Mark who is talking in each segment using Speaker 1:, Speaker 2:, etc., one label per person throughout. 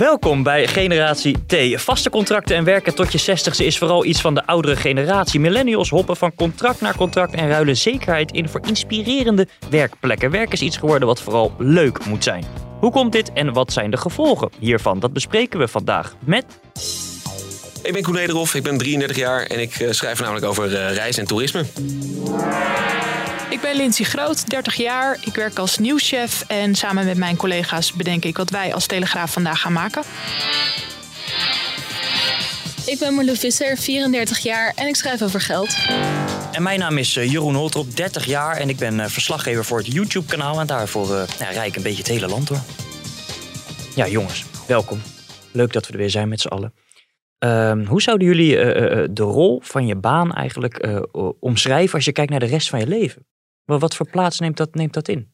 Speaker 1: Welkom bij Generatie T. Vaste contracten en werken tot je 60 is vooral iets van de oudere generatie. Millennials hoppen van contract naar contract en ruilen zekerheid in voor inspirerende werkplekken. Werk is iets geworden wat vooral leuk moet zijn. Hoe komt dit en wat zijn de gevolgen hiervan? Dat bespreken we vandaag met
Speaker 2: Ik ben Koen Nederhoff, ik ben 33 jaar en ik eh, schrijf namelijk over eh, reizen en toerisme.
Speaker 3: Ik ben Lindsay Groot, 30 jaar. Ik werk als nieuwschef en samen met mijn collega's bedenk ik wat wij als Telegraaf vandaag gaan maken.
Speaker 4: Ik ben Marlou Visser, 34 jaar en ik schrijf over geld.
Speaker 1: En mijn naam is eh, Jeroen Holtrop, 30 jaar en ik ben eh, verslaggever voor het YouTube-kanaal. En daarvoor uh, ja, rij ik een beetje het hele land door. Ja, jongens, welkom. Leuk dat we er weer zijn met z'n allen. Ehm, hoe zouden jullie de rol van je baan eigenlijk omschrijven als je kijkt naar de rest van je leven? Wat voor plaats neemt dat, neemt dat in?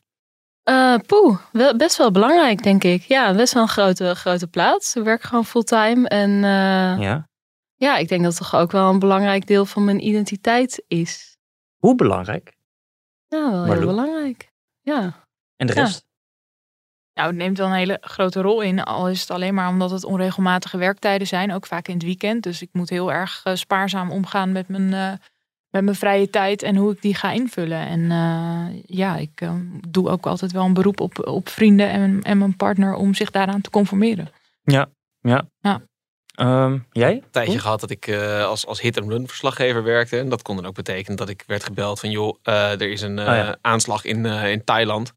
Speaker 4: poeh, wel, best wel belangrijk, denk ik. Ja, best wel een grote, grote plaats. Ik werk gewoon fulltime en
Speaker 1: ja.
Speaker 4: ja, ik denk dat het toch ook wel een belangrijk deel van mijn identiteit is.
Speaker 1: Hoe belangrijk?
Speaker 4: Ja, wel heel belangrijk. Ja.
Speaker 1: En de
Speaker 4: Ja.
Speaker 1: rest?
Speaker 3: Nou, het neemt wel een hele grote rol in. Al is het alleen maar omdat het onregelmatige werktijden zijn. Ook vaak in het weekend. Dus ik moet heel erg eh, spaarzaam omgaan met mijn, eh, met mijn vrije tijd. En hoe ik die ga invullen. En eh, ja, ik eh, doe ook altijd wel een beroep op, op vrienden en, en mijn partner. Om zich daaraan te conformeren.
Speaker 1: Ja. ja.
Speaker 3: Ja.
Speaker 1: Ehm, jij?
Speaker 2: Een tijdje gehad dat ik eh, als, als hit-and-run verslaggever werkte. En dat kon dan ook betekenen dat ik werd gebeld van... joh, eh, er is een eh,
Speaker 1: Oh ja.
Speaker 2: aanslag in, eh, in Thailand.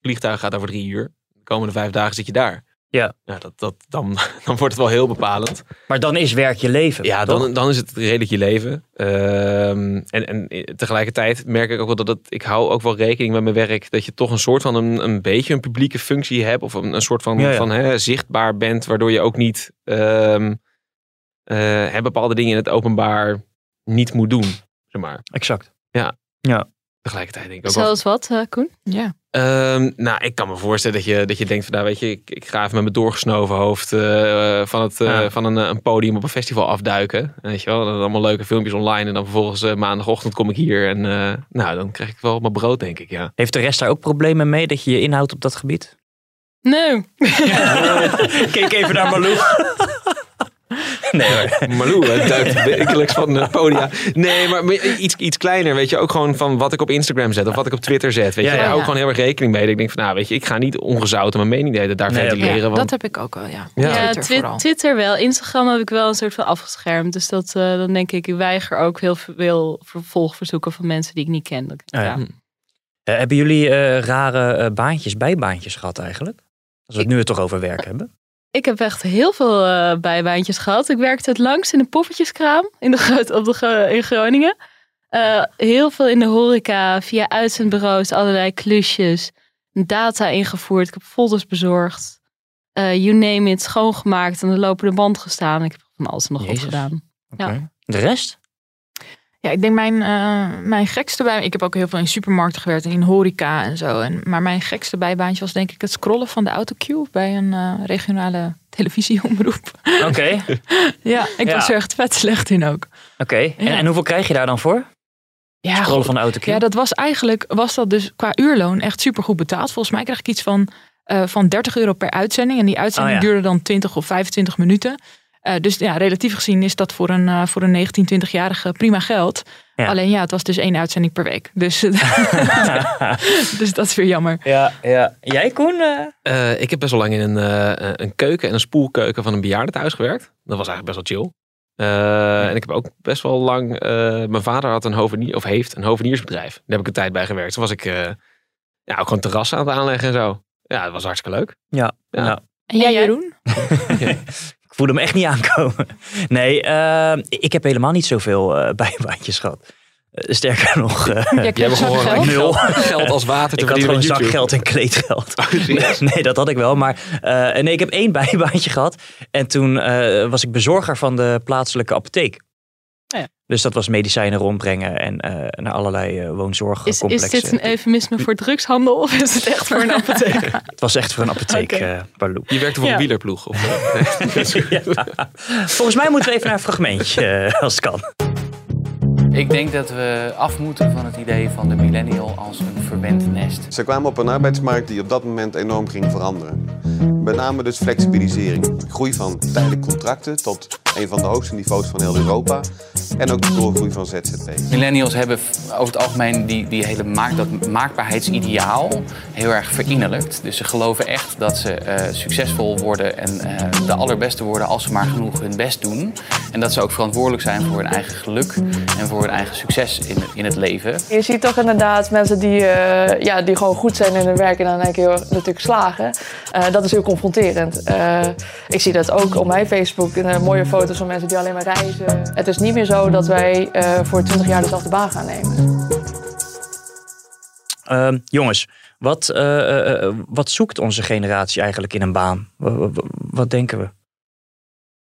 Speaker 2: vliegtuig gaat over drie uur. De komende vijf dagen zit je daar.
Speaker 1: Ja.
Speaker 2: Nou, dat, dat, dan, dan wordt het wel heel bepalend.
Speaker 1: Maar dan is werk je leven.
Speaker 2: Ja,
Speaker 1: toch?
Speaker 2: dan, dan is het redelijk je leven. Ehm, en, en tegelijkertijd merk ik ook wel dat het, ik hou ook wel rekening met mijn werk. Dat je toch een soort van een, een beetje een publieke functie hebt. Of een, een soort van,
Speaker 1: Ja, ja.
Speaker 2: van hè, zichtbaar bent. Waardoor je ook niet hè, bepaalde dingen in het openbaar niet moet doen. Zeg maar.
Speaker 1: Exact.
Speaker 2: Tegelijkertijd denk ik ook wel.
Speaker 4: Zoals wat, eh, Koen?
Speaker 3: Ja.
Speaker 2: Ehm, nou, ik kan me voorstellen dat je, dat je denkt van, nou weet je, ik, ik ga even met mijn doorgesnoven hoofd eh, van, het, eh,
Speaker 1: Ja.
Speaker 2: van een, een podium op een festival afduiken. Weet je wel, dan allemaal leuke filmpjes online en dan vervolgens eh, maandagochtend kom ik hier en eh, nou, dan krijg ik wel mijn brood, denk ik, ja.
Speaker 1: Heeft de rest daar ook problemen mee dat je je inhoudt op dat gebied?
Speaker 4: Nee.
Speaker 1: Kijk even naar Malou. nee hoor.
Speaker 2: Malou duikt wekelijks van de podia. Nee, maar maar iets, iets kleiner, weet je, ook gewoon van wat ik op Instagram zet of wat ik op Twitter zet, weet je.
Speaker 1: Ja,
Speaker 2: Daar
Speaker 1: ja.
Speaker 2: hou ik gewoon heel erg rekening mee. Ik denk van, nou weet je, ik ga niet ongezouten mijn mening de hele tijd daar
Speaker 1: Nee,
Speaker 2: ventileren.
Speaker 3: Ja,
Speaker 2: want
Speaker 3: dat heb ik ook wel, ja.
Speaker 2: Ja.
Speaker 4: Ja,
Speaker 3: Twitter
Speaker 4: Twi-. Twitter wel. Instagram heb ik wel een soort van afgeschermd. Dus dat, eh, dan denk ik, ik weiger ook heel veel vervolgverzoeken van mensen die ik niet ken. Dat-
Speaker 1: ja.
Speaker 4: ja.
Speaker 1: Eh, hebben jullie eh, rare eh, baantjes, bijbaantjes gehad eigenlijk? Als we het nu het toch over werk hebben.
Speaker 4: Ik heb echt heel veel eh, bijbaantjes gehad. Ik werkte het langst in een poffertjeskraam in, de op de, in Groningen. Eh, heel veel in de horeca, via uitzendbureaus, allerlei klusjes. Data ingevoerd, ik heb folders bezorgd. Eh, you name it, schoongemaakt, aan de lopende band gestaan. Ik heb van alles en nog wat
Speaker 1: Jezus.
Speaker 4: gedaan. Ja.
Speaker 1: De rest?
Speaker 3: Ja, ik denk mijn, eh, mijn gekste bij. Ik heb ook heel veel in supermarkten gewerkt, in horeca en zo. En, maar mijn gekste bijbaantje was denk ik het scrollen van de autocue bij een eh, regionale televisieomroep.
Speaker 1: Oké.
Speaker 3: Ja, ik
Speaker 1: Ja.
Speaker 3: was er echt vet slecht in ook.
Speaker 1: Oké. En,
Speaker 3: Ja.
Speaker 1: en hoeveel krijg je daar dan voor?
Speaker 3: Ja,
Speaker 1: Scrollen
Speaker 3: goed.
Speaker 1: van de auto.
Speaker 3: ja, dat was eigenlijk, was dat dus qua uurloon echt super goed betaald. Volgens mij kreeg ik iets van, eh, van 30 euro per uitzending. En die uitzending
Speaker 1: Oh ja.
Speaker 3: duurde dan 20 of 25 minuten. Eh, dus ja, relatief gezien is dat voor een, eh, voor een 19, 20-jarige prima geld.
Speaker 1: Ja.
Speaker 3: Alleen ja, het was dus één uitzending per week. Dus, dus dat is weer jammer.
Speaker 1: ja, ja. Jij Koen? eh?
Speaker 2: Ik heb best wel lang in een, eh, een keuken en een spoelkeuken van een bejaardentehuis gewerkt. Dat was eigenlijk best wel chill. Eh, En ik heb ook best wel lang... eh, mijn vader had een hovenier, of heeft een hoveniersbedrijf. Daar heb ik een tijd bij gewerkt. Toen was ik eh, ja, ook gewoon terrassen aan het aanleggen en zo. Ja, dat was hartstikke leuk.
Speaker 1: Ja.
Speaker 2: Ja.
Speaker 3: En jij,
Speaker 4: jij?
Speaker 3: Jeroen?
Speaker 1: ik voelde hem echt niet aankomen. Nee, eh, ik heb helemaal niet zoveel eh bijbaantjes gehad. Eh, sterker nog, eh,
Speaker 3: Je
Speaker 2: Jij hebt gewoon
Speaker 3: geld.
Speaker 1: nul.
Speaker 2: geld als water te
Speaker 1: ik had
Speaker 2: verdienen
Speaker 1: gewoon zakgeld en kleedgeld.
Speaker 2: Oh?
Speaker 1: Nee, dat had ik wel. Maar eh, nee, ik heb één bijbaantje gehad. En toen eh, was ik bezorger van de plaatselijke apotheek.
Speaker 4: Ja.
Speaker 1: Dus dat was medicijnen rondbrengen en eh, naar allerlei eh
Speaker 4: Is,
Speaker 1: woonzorgcomplexen.
Speaker 4: is dit een eufemisme voor drugshandel of is het echt voor een apotheek?
Speaker 1: Het was echt voor een apotheek,
Speaker 4: Oké.
Speaker 1: eh.
Speaker 2: Je werkte voor
Speaker 4: Ja.
Speaker 2: een wielerploeg? Of, eh?
Speaker 1: Ja. Volgens mij moeten we even naar een fragmentje, eh, als het kan.
Speaker 5: Ik denk dat we af moeten van het idee van de millennial als een verwend nest.
Speaker 6: Ze kwamen op een arbeidsmarkt die op dat moment enorm ging veranderen. Met name dus flexibilisering. Groei van tijdelijke contracten tot een van de hoogste niveaus van heel Europa. En ook de doorgroei van ZZP.
Speaker 5: Millennials hebben over het algemeen die, die hele maak, dat maakbaarheidsideaal heel erg verinnerlijkt. Dus ze geloven echt dat ze eh, succesvol worden en eh, de allerbeste worden als ze maar genoeg hun best doen. En dat ze ook verantwoordelijk zijn voor hun eigen geluk en voor hun eigen succes in, in het leven.
Speaker 7: Je ziet toch inderdaad mensen die, eh, ja, die gewoon goed zijn in hun werk en dan een keer natuurlijk slagen. Eh, dat is heel confronterend. Eh, ik zie dat ook op mijn Facebook, in, eh, mooie foto's van mensen die alleen maar reizen. Het is niet meer zo dat wij eh, voor 20 jaar dezelfde baan gaan nemen.
Speaker 1: Ehm, jongens, wat, eh, eh, eh, wat zoekt onze generatie eigenlijk in een baan? Wa- wa- wa- wat denken we?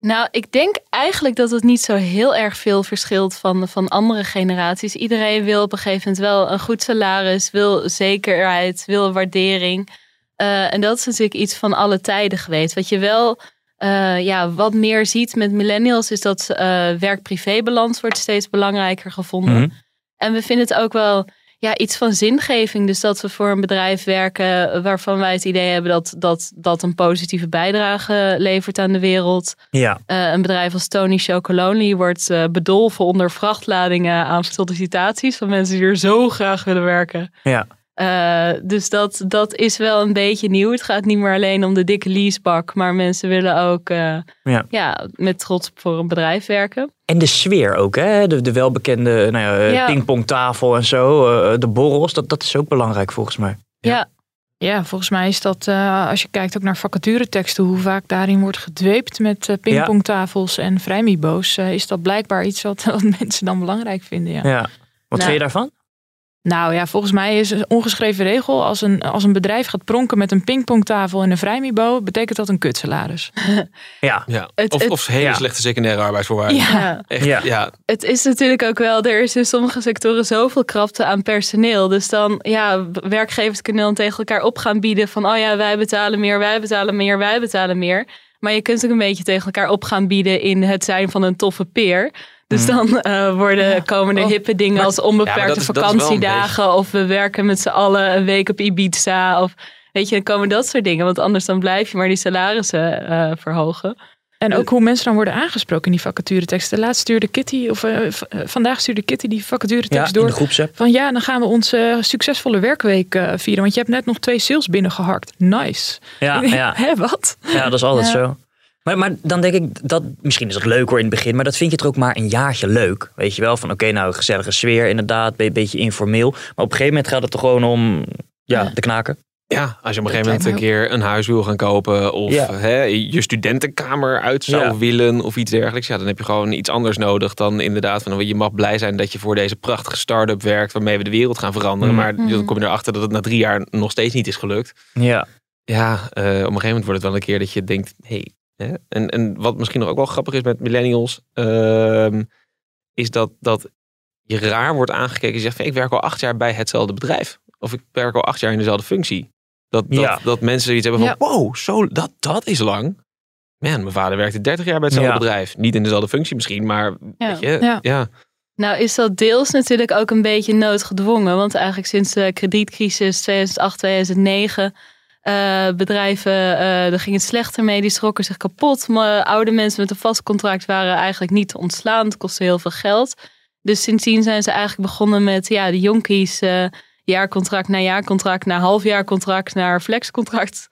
Speaker 4: Nou, ik denk eigenlijk dat het niet zo heel erg veel verschilt van, van andere generaties. Iedereen wil op een gegeven moment wel een goed salaris, wil zekerheid, wil waardering. Eh, en dat is natuurlijk iets van alle tijden geweest. Wat je wel eh, ja, wat meer ziet met millennials is dat eh werk-privé-balans wordt steeds belangrijker gevonden.
Speaker 1: Mhm.
Speaker 4: En we vinden het ook wel ja, iets van zingeving. Dus dat we voor een bedrijf werken waarvan wij het idee hebben dat dat, dat een positieve bijdrage levert aan de wereld.
Speaker 1: Ja,
Speaker 4: Eh, een bedrijf als Tony Chocolonely wordt bedolven onder vrachtladingen aan sollicitaties van mensen die er zo graag willen werken.
Speaker 1: ja.
Speaker 4: Eh, dus dat, dat is wel een beetje nieuw. Het gaat niet meer alleen om de dikke leasebak, maar mensen willen ook eh,
Speaker 1: Ja.
Speaker 4: ja, met trots voor een bedrijf werken.
Speaker 1: En de sfeer ook, hè? De, de welbekende nou ja, eh,
Speaker 4: Ja.
Speaker 1: pingpongtafel en zo. eh, de borrels, dat, dat is ook belangrijk volgens mij.
Speaker 4: Ja,
Speaker 3: Ja, volgens mij is dat, eh, als je kijkt ook naar vacatureteksten, hoe vaak daarin wordt gedweept met pingpongtafels en vrijmibo's, is dat blijkbaar iets wat, wat mensen dan belangrijk vinden. Ja.
Speaker 1: Ja. Wat
Speaker 4: Nou.
Speaker 1: vind je daarvan?
Speaker 3: Nou ja, volgens mij is een ongeschreven regel, als een, als een bedrijf gaat pronken met een pingpongtafel en een vrijmibo, betekent dat een kutsalaris.
Speaker 1: Ja.
Speaker 2: Ja.
Speaker 4: Het-
Speaker 2: of,
Speaker 4: het-
Speaker 2: of hele
Speaker 1: Ja.
Speaker 2: slechte secundaire arbeidsvoorwaarden.
Speaker 4: ja.
Speaker 2: Echt,
Speaker 1: Ja.
Speaker 2: ja.
Speaker 4: Het is natuurlijk ook wel, er is in sommige sectoren zoveel krapte aan personeel. Dus dan, ja, werkgevers kunnen dan tegen elkaar op gaan bieden van, oh ja, wij betalen meer, wij betalen meer, wij betalen meer. Maar je kunt ook een beetje tegen elkaar op gaan bieden in het zijn van een toffe peer. Dus dan eh, worden, komen er
Speaker 3: Oh.
Speaker 4: hippe dingen
Speaker 2: Maar-
Speaker 4: als
Speaker 2: Ja,
Speaker 4: onbeperkte
Speaker 2: is-
Speaker 4: vakantiedagen. Of we werken met z'n allen een week op Ibiza. Of weet je, dan komen dat soort dingen. Want anders dan blijf je maar die salarissen eh, verhogen.
Speaker 3: En ook hoe mensen dan worden aangesproken in die vacatureteksten. Laatst stuurde Kitty, of eh, vandaag stuurde Kitty die
Speaker 1: Ja,
Speaker 3: vacaturetekst
Speaker 1: in
Speaker 3: door.
Speaker 1: de groepsapp.
Speaker 3: Van ja, dan gaan we onze succesvolle werkweek eh, vieren. Want je hebt net nog twee sales binnengeharkt. Nice.
Speaker 1: Ja, ja.
Speaker 3: Hè, wat?
Speaker 1: ja, dat is altijd
Speaker 3: Ja.
Speaker 1: zo. Maar, maar dan denk ik, dat, misschien is dat leuk hoor in het begin, maar dat vind je toch ook maar een jaartje leuk. Weet je wel, van oké, nou gezellige sfeer inderdaad, een beetje informeel. Maar op een gegeven moment gaat het er gewoon om ja,
Speaker 3: Ja.
Speaker 1: de knaken.
Speaker 2: Ja, als je op een gegeven moment een keer een huis wil gaan kopen of
Speaker 1: Ja.
Speaker 2: hè, je studentenkamer uit zou
Speaker 1: Ja.
Speaker 2: willen of iets dergelijks. Ja, dan heb je gewoon iets anders nodig dan inderdaad van je mag blij zijn dat je voor deze prachtige start-up werkt waarmee we de wereld gaan veranderen.
Speaker 1: Mm.
Speaker 2: Maar dan kom je erachter dat het na drie jaar nog steeds niet is gelukt.
Speaker 1: Ja,
Speaker 2: Ja, eh, op een gegeven moment wordt het wel een keer dat je denkt, hey? En, en wat misschien nog ook wel grappig is met millennials, ehm, is dat, dat je raar wordt aangekeken. Je zegt, van, ik werk al acht jaar bij hetzelfde bedrijf. Of ik werk al acht jaar in dezelfde functie. Dat, dat,
Speaker 1: Ja.
Speaker 2: dat mensen iets hebben van,
Speaker 3: Ja.
Speaker 2: wow, zo, dat, dat is lang. Man, mijn vader werkte 30 jaar bij hetzelfde
Speaker 1: Ja.
Speaker 2: bedrijf. Niet in dezelfde functie misschien, maar
Speaker 4: Ja.
Speaker 2: weet je,
Speaker 3: Ja.
Speaker 2: ja.
Speaker 4: Nou is dat deels natuurlijk ook een beetje noodgedwongen. Want eigenlijk sinds de kredietcrisis 2008, 2009... eh, bedrijven, eh er ging het slechter mee, die schrokken zich kapot. Maar oude mensen met een vast contract waren eigenlijk niet te ontslaan. Het kostte heel veel geld. Dus sindsdien zijn ze eigenlijk begonnen met ja, de jonkies... eh, jaarcontract na jaarcontract, na halfjaarcontract, naar flexcontract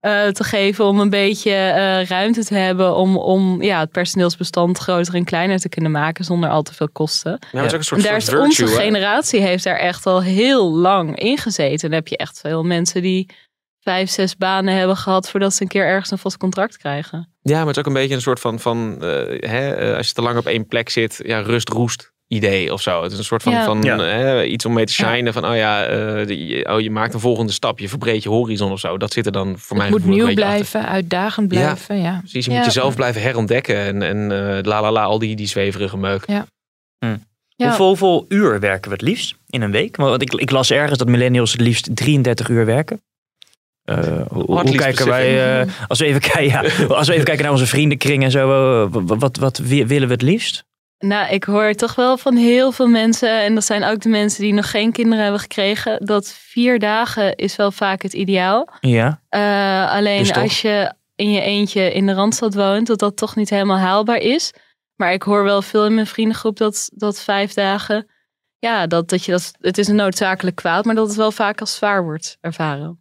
Speaker 4: eh, te geven. Om een beetje eh, ruimte te hebben om, om ja, het personeelsbestand groter en kleiner te kunnen maken zonder al te veel kosten.
Speaker 2: Ja, is ook een soort,
Speaker 4: daar is onze
Speaker 2: virtue, hè?
Speaker 4: generatie heeft daar echt al heel lang in gezeten. Dan heb je echt veel mensen die vijf, zes banen hebben gehad voordat ze een keer ergens een vast contract krijgen.
Speaker 2: Ja, maar het is ook een beetje een soort van, van eh, hè, eh, als je te lang op één plek zit, ja, rust roest. idee of zo. Het is een soort van,
Speaker 4: Ja.
Speaker 2: van
Speaker 1: Ja.
Speaker 2: hè, iets om mee te shinen. Van, oh ja, eh, die- oh, je maakt een volgende stap. Je verbreedt je horizon of zo. Dat zit er dan voor mij
Speaker 3: Het moet nieuw
Speaker 2: achter.
Speaker 3: blijven, uitdagend blijven. Ja.
Speaker 2: Precies, je
Speaker 4: Ja.
Speaker 2: moet jezelf blijven herontdekken. En, en eh, la la la, al die, die zweverige meuk.
Speaker 4: Ja.
Speaker 1: Hoeveel, hoeveel uur werken we het liefst in een week? Want ik, ik las ergens dat millennials het liefst 33 uur werken. Eh, hoe, kijken wij, eh, als, we even kijken, ja, als we even kijken naar onze vriendenkring en zo, eh, wat, wat, wat wi- willen we het liefst?
Speaker 4: Nou, ik hoor toch wel van heel veel mensen, en dat zijn ook de mensen die nog geen kinderen hebben gekregen, dat vier dagen is wel vaak het ideaal.
Speaker 1: Ja,
Speaker 4: Eh, alleen
Speaker 1: Dus
Speaker 4: als je in je eentje in de Randstad woont, dat dat toch niet helemaal haalbaar is. Maar ik hoor wel veel in mijn vriendengroep dat, dat vijf dagen, ja, dat, dat je dat, het is een noodzakelijk kwaad, maar dat het wel vaak als zwaar wordt ervaren.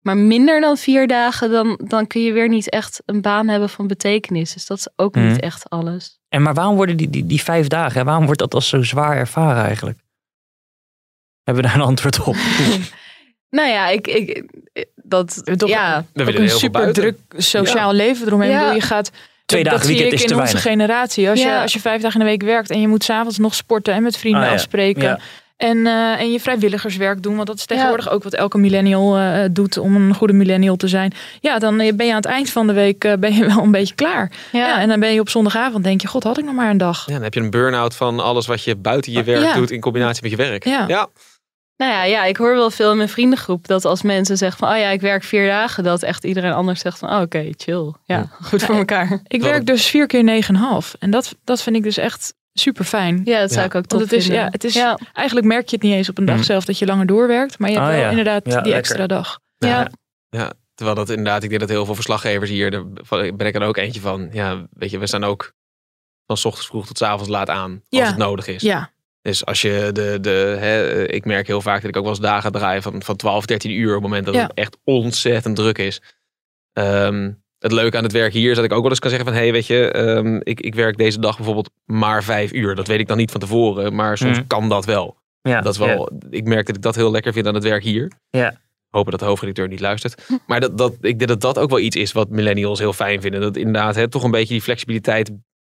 Speaker 4: Maar minder dan vier dagen, dan, dan kun je weer niet echt een baan hebben van betekenis. Dus dat is ook
Speaker 1: Mhm.
Speaker 4: niet echt alles.
Speaker 1: en maar waarom worden die, die, die vijf dagen, hè, waarom wordt dat als zo zwaar ervaren eigenlijk? Hebben we daar een antwoord op?
Speaker 4: Nou ja, ik, ik dat,
Speaker 3: Toch
Speaker 4: ja,
Speaker 2: We
Speaker 3: ook
Speaker 2: willen
Speaker 3: een
Speaker 2: heel veel
Speaker 3: super
Speaker 2: buiten.
Speaker 3: druk sociaal leven eromheen.
Speaker 4: Ja.
Speaker 3: Bedoel, Je gaat,
Speaker 1: Twee
Speaker 3: dat
Speaker 1: dagen
Speaker 3: zie
Speaker 1: weekend
Speaker 3: ik
Speaker 1: is
Speaker 3: in
Speaker 1: te
Speaker 3: onze
Speaker 1: weinig.
Speaker 3: generatie. Als,
Speaker 4: Ja.
Speaker 3: je, als je vijf dagen in de week werkt en je moet s'avonds nog sporten en met vrienden
Speaker 1: Ah, ja.
Speaker 3: afspreken.
Speaker 1: Ja.
Speaker 3: En, eh, en je vrijwilligerswerk doen. Want dat is tegenwoordig ook wat elke millennial eh, doet om een goede millennial te zijn. Ja, dan ben je aan het eind van de week eh, ben je wel een beetje klaar. Ja.
Speaker 4: ja.
Speaker 3: en dan ben je op zondagavond denk je, god had ik nog maar een dag.
Speaker 2: Ja, dan heb je een burn-out van alles wat je buiten je werk
Speaker 3: Ja.
Speaker 2: doet in combinatie met je werk.
Speaker 3: Ja.
Speaker 2: ja.
Speaker 4: Nou ja, ja, ik hoor wel veel in mijn vriendengroep dat als mensen zeggen van, oh ja, ik werk vier dagen, dat echt iedereen anders zegt van, oh, oké, chill. Ja, goed voor elkaar.
Speaker 3: Ik werk dus vier keer negen en een half. En dat, dat vind ik dus echt super fijn.
Speaker 4: Ja, dat zou
Speaker 2: Ja.
Speaker 4: ik ook tof
Speaker 3: Want het is,
Speaker 4: vinden.
Speaker 3: ja, het is,
Speaker 4: ja.
Speaker 3: eigenlijk merk je het niet eens op een dag
Speaker 1: Mhm.
Speaker 3: zelf dat je langer doorwerkt. Maar je hebt
Speaker 1: Ah,
Speaker 3: wel
Speaker 1: ja.
Speaker 3: inderdaad
Speaker 1: Ja,
Speaker 3: die
Speaker 1: lekker.
Speaker 3: extra dag.
Speaker 4: Ja.
Speaker 2: Ja, terwijl dat inderdaad, ik denk dat heel veel verslaggevers hier, daar ben ik er ook eentje van. Ja, weet je, we staan ook van 's ochtends vroeg tot 's avonds laat aan als
Speaker 3: Ja.
Speaker 2: het nodig is.
Speaker 3: Ja,
Speaker 2: Dus als je de, de hè, ik merk heel vaak dat ik ook wel eens dagen draai van, van 12, 13 uur op het moment dat
Speaker 3: Ja.
Speaker 2: het echt ontzettend druk is. Ehm, het leuke aan het werk hier is dat ik ook wel eens kan zeggen van, hé, hey, weet je, ehm, ik, ik werk deze dag bijvoorbeeld maar vijf uur. Dat weet ik dan niet van tevoren, maar soms
Speaker 1: Mhm.
Speaker 2: kan dat wel.
Speaker 1: Ja,
Speaker 2: Dat is wel, ik merk dat ik dat heel lekker vind aan het werk hier.
Speaker 1: Ja.
Speaker 2: Hopen dat de hoofdredacteur niet luistert. Maar dat, dat, ik denk dat dat ook wel iets is wat millennials heel fijn vinden. Dat inderdaad hè, toch een beetje die flexibiliteit,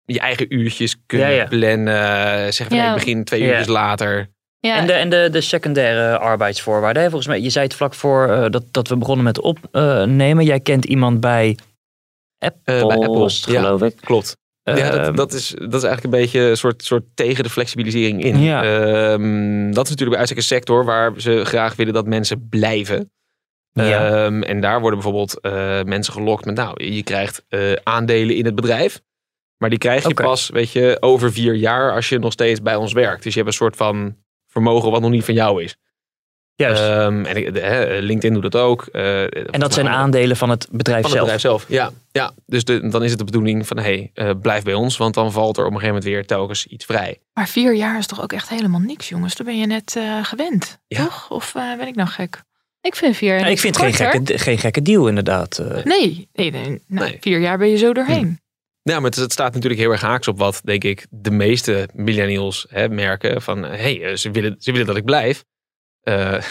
Speaker 2: je eigen uurtjes kunnen
Speaker 1: Ja, ja.
Speaker 2: plannen. Zeg van
Speaker 4: Ja.
Speaker 2: nee, ik begin twee
Speaker 1: Ja.
Speaker 2: uurtjes later.
Speaker 4: Ja.
Speaker 1: En, de, en de, de secundaire arbeidsvoorwaarden. hè? Volgens mij, je zei het vlak voor eh, dat, dat we begonnen met opnemen. Jij kent iemand bij Apple,
Speaker 2: Eh, bij Apple,
Speaker 1: was het,
Speaker 2: ja.
Speaker 1: geloof ik.
Speaker 2: Klopt. ja,
Speaker 1: Ehm,
Speaker 2: dat, dat, is, dat is eigenlijk een beetje een soort, soort tegen de flexibilisering in.
Speaker 1: Ja.
Speaker 2: Ehm, dat is natuurlijk bij uitstek een sector waar ze graag willen dat mensen blijven.
Speaker 1: Ja.
Speaker 2: Ehm, en daar worden bijvoorbeeld eh, mensen gelokt met, nou, je krijgt eh, aandelen in het bedrijf. Maar die krijg je pas, weet je, over vier jaar als je nog steeds bij ons werkt. Dus je hebt een soort van vermogen wat nog niet van jou is.
Speaker 1: Juist.
Speaker 2: Ehm, en de- LinkedIn doet dat ook. eh,
Speaker 1: en dat zijn aandelen van het bedrijf
Speaker 2: van het bedrijf zelf. Ja, ja. dus de, dan is het de bedoeling van, hé, hey, eh, blijf bij ons. Want dan valt er op een gegeven moment weer telkens iets vrij.
Speaker 3: maar vier jaar is toch ook echt helemaal niks, jongens. Dan ben je net eh, gewend,
Speaker 2: Ja.
Speaker 3: toch? Of ben ik nou gek?
Speaker 4: Ik vind vier
Speaker 1: Ja, ik vind het geen gekke, geen gekke deal inderdaad.
Speaker 3: Nee, nee, nee, nou,
Speaker 2: Nee.
Speaker 3: vier jaar ben je zo doorheen.
Speaker 2: Ja, maar het, staat natuurlijk heel erg haaks op wat, denk ik, de meeste millennials hè, merken. Van, hé, hey, ze, willen, ze willen dat ik blijf. Eh,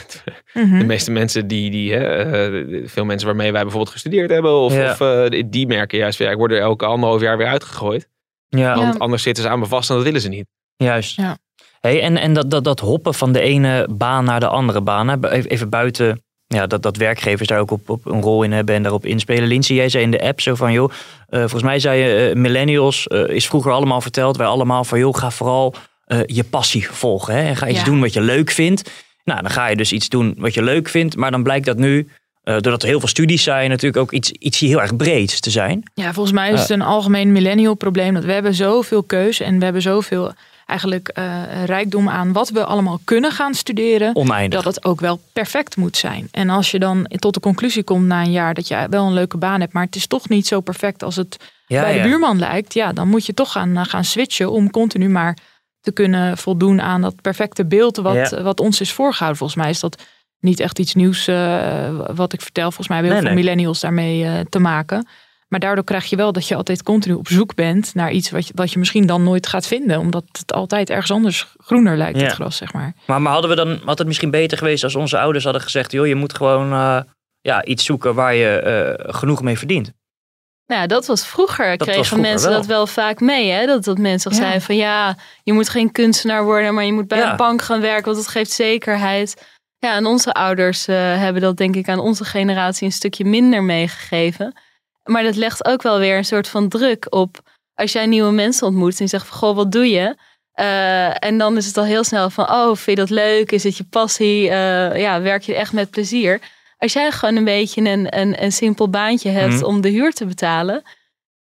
Speaker 3: Mhm.
Speaker 2: de meeste mensen die, die hè, eh, veel mensen waarmee wij bijvoorbeeld gestudeerd hebben, of,
Speaker 1: Ja.
Speaker 2: of eh, die- merken juist, ja, ik word er elke anderhalf jaar weer uitgegooid.
Speaker 1: Ja,
Speaker 2: Want anders zitten ze aan me vast en dat willen ze niet.
Speaker 1: juist.
Speaker 3: Ja.
Speaker 1: Hey, en en dat, dat, dat hoppen van de ene baan naar de andere baan. Hè? Even even buiten ja, dat, dat werkgevers daar ook op, op een rol in hebben en daarop inspelen. Lindsay, jij zei in de app zo van, joh, eh, volgens mij zei je, millennials eh, is vroeger allemaal verteld, wij allemaal van, joh, ga vooral eh, je passie volgen. Hè? En ga iets
Speaker 3: Ja.
Speaker 1: doen wat je leuk vindt. Nou, dan ga je dus iets doen wat je leuk vindt, maar dan blijkt dat nu, eh, doordat er heel veel studies zijn, natuurlijk ook iets, iets heel erg breeds te zijn.
Speaker 3: Ja, volgens mij is het een algemeen millennial probleem. Dat we hebben zoveel keuze en we hebben zoveel eigenlijk eh, rijkdom aan wat we allemaal kunnen gaan studeren.
Speaker 1: Oneindig.
Speaker 3: Dat het ook wel perfect moet zijn. En als je dan tot de conclusie komt na een jaar dat je wel een leuke baan hebt, maar het is toch niet zo perfect als het
Speaker 1: ja,
Speaker 3: bij de
Speaker 1: ja.
Speaker 3: buurman lijkt, ja, dan moet je toch gaan, eh, gaan switchen om continu maar te kunnen voldoen aan dat perfecte beeld wat,
Speaker 1: Ja.
Speaker 3: wat ons is voorgehouden. Volgens mij is dat niet echt iets nieuws eh, wat ik vertel. Volgens mij hebben heel
Speaker 1: Nee,
Speaker 3: veel
Speaker 1: nee.
Speaker 3: millennials daarmee eh, te maken. Maar daardoor krijg je wel dat je altijd continu op zoek bent naar iets wat je, wat je misschien dan nooit gaat vinden. Omdat het altijd ergens anders groener lijkt,
Speaker 1: Ja.
Speaker 3: het gras, zeg maar.
Speaker 1: Maar, maar hadden we dan, had het misschien beter geweest als onze ouders hadden gezegd: joh, je moet gewoon eh, ja, iets zoeken waar je genoeg mee verdient.
Speaker 4: Nou, ja, dat was vroeger.
Speaker 1: was
Speaker 4: Kregen
Speaker 1: vroeger
Speaker 4: mensen
Speaker 1: wel.
Speaker 4: dat wel vaak mee. Hè? Dat, dat mensen
Speaker 3: Ja.
Speaker 4: zeiden van ja, je moet geen kunstenaar worden, maar je moet bij
Speaker 1: Ja.
Speaker 4: een bank gaan werken, want dat geeft zekerheid. Ja, en onze ouders eh, hebben dat denk ik aan onze generatie een stukje minder meegegeven. Maar dat legt ook wel weer een soort van druk op als jij nieuwe mensen ontmoet en je zegt van goh, wat doe je? Eh, en dan is het al heel snel van oh, vind je dat leuk? Is het je passie? Eh, ja, werk je echt met plezier? Als jij gewoon een beetje een, een, een simpel baantje hebt
Speaker 1: Mhm.
Speaker 4: om de huur te betalen.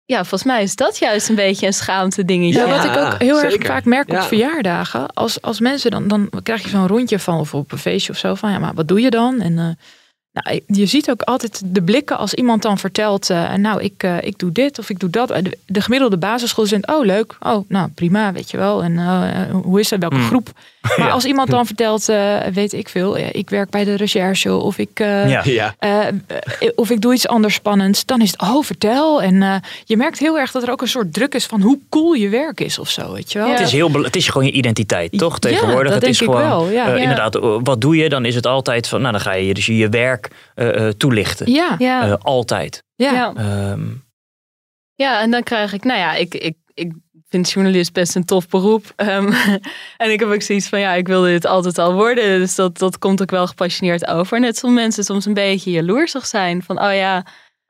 Speaker 4: Ja, volgens mij is dat juist een beetje een schaamte dingetje.
Speaker 3: Ja, wat ik ook heel erg vaak merk op
Speaker 2: Ja.
Speaker 3: verjaardagen. Als, als mensen dan, dan krijg je zo'n rondje van of op een feestje of zo van ja, maar wat doe je dan? En eh, nou, je ziet ook altijd de blikken als iemand dan vertelt, eh, nou ik, eh, ik doe dit of ik doe dat. De, de gemiddelde basisschoolstudent, oh leuk, oh nou prima, weet je wel. En eh, hoe is het, welke
Speaker 1: Hmm.
Speaker 3: groep? Maar
Speaker 1: Ja.
Speaker 3: als iemand dan vertelt, eh, weet ik veel, eh, ik werk bij de recherche of ik, eh,
Speaker 1: Ja.
Speaker 2: Ja.
Speaker 3: eh, eh, of ik doe iets anders spannends, dan is het, oh vertel. En eh, je merkt heel erg dat er ook een soort druk is van hoe cool je werk is of zo, weet je wel.
Speaker 4: Ja.
Speaker 1: Het is, heel, het is gewoon je identiteit, toch?
Speaker 3: Ja,
Speaker 1: Tegenwoordig.
Speaker 3: dat
Speaker 1: het is
Speaker 3: ik
Speaker 1: gewoon,
Speaker 3: wel, ja.
Speaker 1: eh,
Speaker 3: Ja.
Speaker 1: inderdaad, eh, wat doe je? Dan is het altijd van, nou dan ga je dus je werk eh, eh, toelichten.
Speaker 3: Ja,
Speaker 1: Eh, altijd.
Speaker 4: ja.
Speaker 1: Ehm,
Speaker 4: ja, en dan krijg ik, nou ja, ik, ik, ik vind journalist best een tof beroep. Ehm, en ik heb ook zoiets van, ja, ik wilde dit altijd al worden. Dus dat, dat komt ook wel gepassioneerd over. Net zoals mensen soms een beetje jaloersig zijn. Van, oh ja,